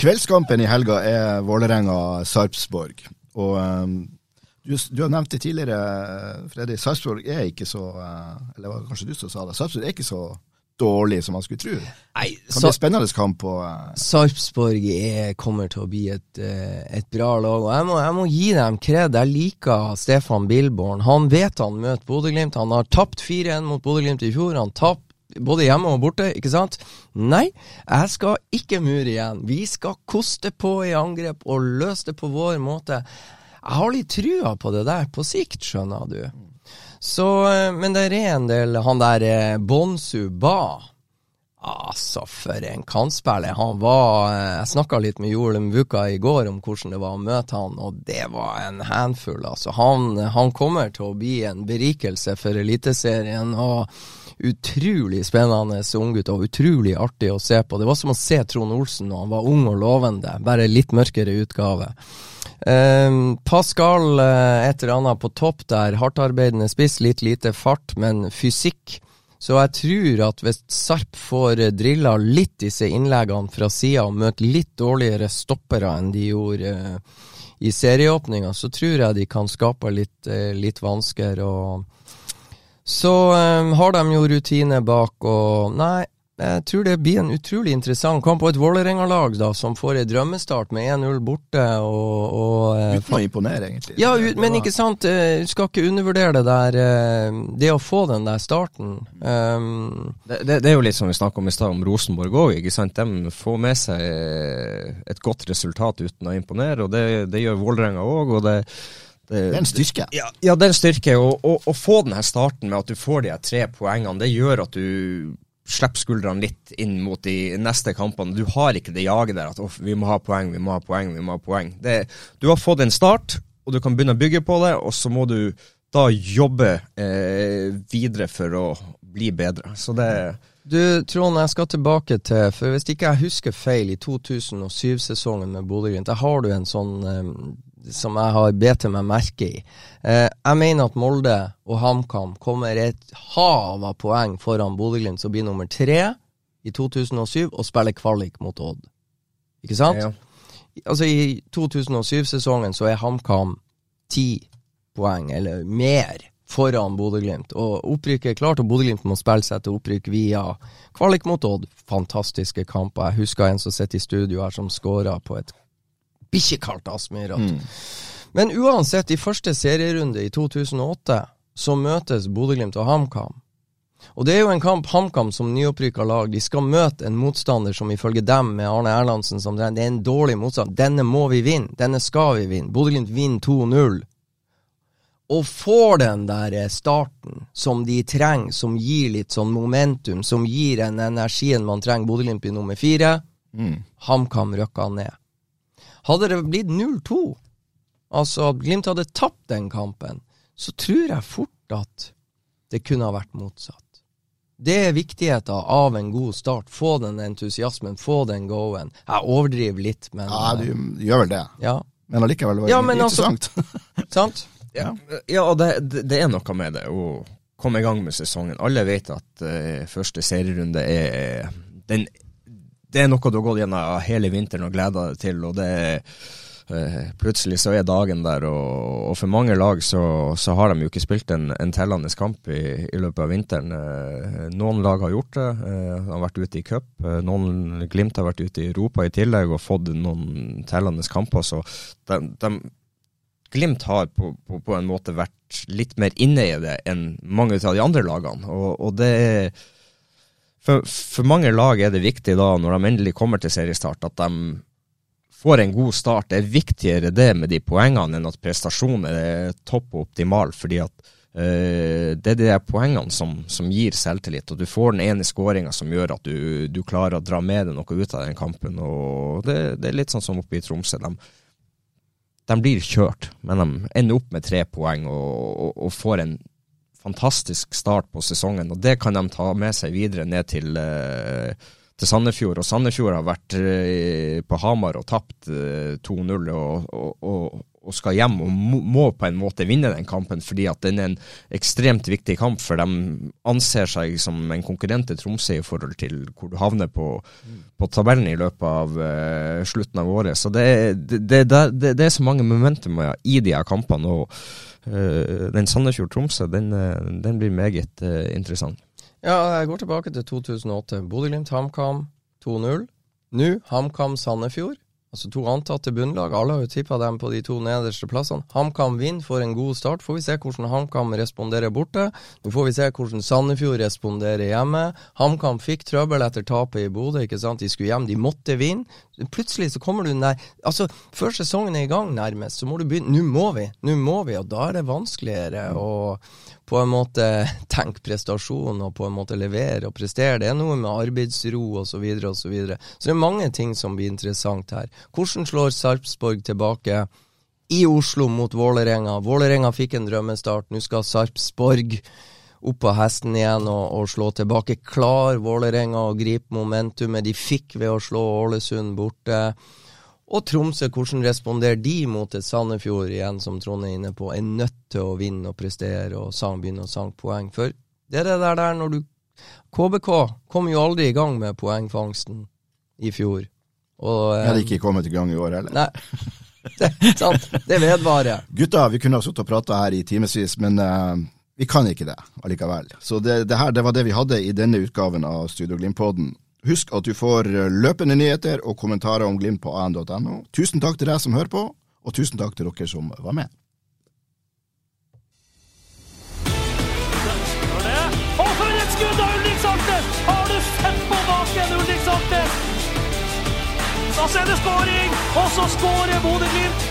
Kveldskampen i helga er Vålerenga-Sarpsborg. Og um, du, du har nevnt det tidligere, Freddy. Sarpsborg er ikke så eh, Eller var det kanskje du som sa det? Sarpsborg er ikke så dårlig som man skulle tro. Det Nei, kan bli spennende kamp Og, uh... Sarpsborg er, kommer til å bli et, eh, et bra lag. Og jeg må, jeg må gi dem kred. Jeg liker Stefan Bilborn. Han vet han møter Bodø-Glimt. Han har tapt 4-1 mot Bodø-Glimt i fjor. Han tapt både hjemme og borte, ikke sant? Nei, jeg skal ikke mure igjen. Vi skal koste på i angrep og løse det på vår måte. Jeg har litt trua på det der på sikt, skjønner du. Så, eh, men det er en del Han der eh, Bonsu Ba. Altså, for en kantspiller. Han var eh, Jeg snakka litt med Joel Mvuka i går om hvordan det var å møte han, og det var en handfull, altså. Han, han kommer til å bli en berikelse for Eliteserien. og Utrolig spennende unggutt og utrolig artig å se på. Det var som å se Trond Olsen når han var ung og lovende, bare litt mørkere utgave. Um, Pascal, eh, et eller annet på topp der. Hardtarbeidende spiss, litt lite fart, men fysikk. Så jeg tror at hvis Sarp får drilla litt disse innleggene fra sida og møter litt dårligere stoppere enn de gjorde eh, i serieåpninga, så tror jeg de kan skape litt, eh, litt vansker. Og så um, har de jo rutine bak, og nei, jeg tror det blir en utrolig interessant kamp på et Vålerenga-lag da, som får en drømmestart med 1-0 borte. og, og eh, Uten å imponere, egentlig. ja, ut, men ikke sant, eh, du skal ikke undervurdere det der eh, Det å få den der starten. Um, Det, det, det er jo litt som vi snakka om i stad, om Rosenborg òg. De får med seg et godt resultat uten å imponere, og det, det gjør Vålerenga òg. Og det, det, Det er en styrke. ja, ja, det er en styrke. Og å- å få den her starten med at du får de her tre poengene, det gjør at du slipper skuldrene litt inn mot de neste kampene. Du har ikke det jaget der at «Åh, vi må ha poeng, vi må ha poeng, vi må ha poeng. Det, du har fått en start, og du kan begynne å bygge på det, og så må du da jobbe eh, videre for å bli bedre. Så det Du, Trond, jeg skal tilbake til For hvis ikke jeg husker feil, i 2007-sesongen med Bodø-Glimt, der har du en sånn eh, som jeg har bedt meg merke i. Eh, jeg mener at Molde og HamKam kommer et hav av poeng foran Bodø-Glimt, som blir nummer tre i 2007, og spiller kvalik mot Odd. Ikke sant? Ja. Altså, i 2007-sesongen så er HamKam ti poeng, eller mer, foran Bodø-Glimt. Og opprykket er klart, og Bodø-Glimt må spille seg til opprykk via kvalik mot Odd. Fantastiske kamper. Jeg husker en som sitter i studio her, som skåra på et bikkjekaldt Mm. Men uansett, i første serierunde i 2008 så møtes Bodø-Glimt og HamKam. Og det er jo en kamp HamKam som nyopprykka lag. De skal møte en motstander som ifølge dem, med Arne Erlandsen som det er en dårlig motstand. Denne må vi vinne. Denne skal vi vinne. Bodø-Glimt vinner 2-0. Og får den der eh, starten som de trenger, som gir litt sånn momentum, som gir den energien man trenger. Bodø-Glimt blir nummer fire. HamKam røkka ned. Hadde det blitt 0-2, altså at Glimt hadde tapt den kampen, så tror jeg fort at det kunne ha vært motsatt. Det er viktigheten av en god start. Få den entusiasmen, få den go-en. Jeg overdriver litt, men Ja, du gjør vel det. ja. Men allikevel var det Ja, men altså- Sant? Ja, ja og det, det, det er noe med det å komme i gang med sesongen. Alle vet at uh, første serierunde er den, Det er noe du har gått gjennom hele vinteren og gleda deg til, og det eh, Plutselig så er dagen der, og, og for mange lag så, så har de jo ikke spilt en, en tellende kamp i, i løpet av vinteren. Eh, noen lag har gjort det, eh, har vært ute i cup. Noen Glimt har vært ute i Europa i tillegg og fått noen tellende kamper. så de, de Glimt har på, på, på en måte vært litt mer inne i det enn mange av de andre lagene. Og, og det er for, for mange lag er det viktig da, når de endelig kommer til seriestart, at de får en god start. Det er viktigere det med de poengene enn at prestasjonen er topp og optimal. fordi at eh, det er de poengene som, som gir selvtillit, og du får den ene skåringa som gjør at du, du klarer å dra med deg noe ut av den kampen. og Det, det er litt sånn som oppe i Tromsø. De, de blir kjørt, men de ender opp med tre poeng og, og, og får en fantastisk start på sesongen. Og det kan de ta med seg videre ned til, eh, til Sandefjord. Og Sandefjord har vært eh, på Hamar og tapt eh, 2-0 og, og, og, og skal hjem og må, på en måte vinne den kampen, fordi at den er en ekstremt viktig kamp, for de anser seg som en konkurrent til Tromsø i forhold til hvor du havner på, på tabellen i løpet av slutten av året. Så det, det, det, det, er så mange momentumer i de her kampene. og den Sandefjord-Tromsø, den, eh, den blir meget eh, interessant. Ja, jeg går tilbake til 2008. Bodø-Glimt, HamKam 2-0. Nå HamKam Sandefjord. Altså to antatte bunnlag. Alle har jo tippa dem på de to nederste plassene. HamKam vinner, får en god start. Får vi se hvordan HamKam responderer borte. Nå får vi se hvordan Sandefjord responderer hjemme. HamKam fikk trøbbel etter tapet i Bodø. ikke sant? De skulle hjem, de måtte vinne. Plutselig så kommer du nær Altså, før sesongen er i gang nærmest, så må du begynne Nå må vi! Nå må vi! Og da er det vanskeligere å på en måte tenke prestasjon og på en måte levere og prestere. Det er noe med arbeidsro osv. Så, videre, og så, videre. så det er mange ting som blir interessant her. Hvordan slår Sarpsborg tilbake i Oslo mot Vålerenga? Vålerenga fikk en drømmestart. Nå skal Sarpsborg opp på hesten igjen og, og slå tilbake. Klar Vålerenga å gripe momentumet de fikk ved å slå Ålesund borte. Og Tromsø, hvordan responderer de mot et Sandefjord igjen, som Trond er inne på, er nødt til å vinne og prestere og sang, begynne å sanke poeng? For det er det der, der når du KBK kom jo aldri i gang med poengfangsten i fjor. Og, Jeg hadde ikke kommet i gang i år heller. Nei, det, sant. Det vedvarer. Gutta, vi kunne ha sittet og prata her i timevis, men eh, vi kan ikke det allikevel. Så det, det her det var det vi hadde i denne utgaven av Studio Glimt-podden. Husk at du får eh, løpende nyheter og kommentarer om Glimt på an.no. Tusen takk til deg som hører på, og tusen takk til dere som var med. Og for et skudd av Ulrik Saltnes! Har du sett på baken, Ulrik Saltnes? Da er det skåring, og så skårer Bodø-Glimt.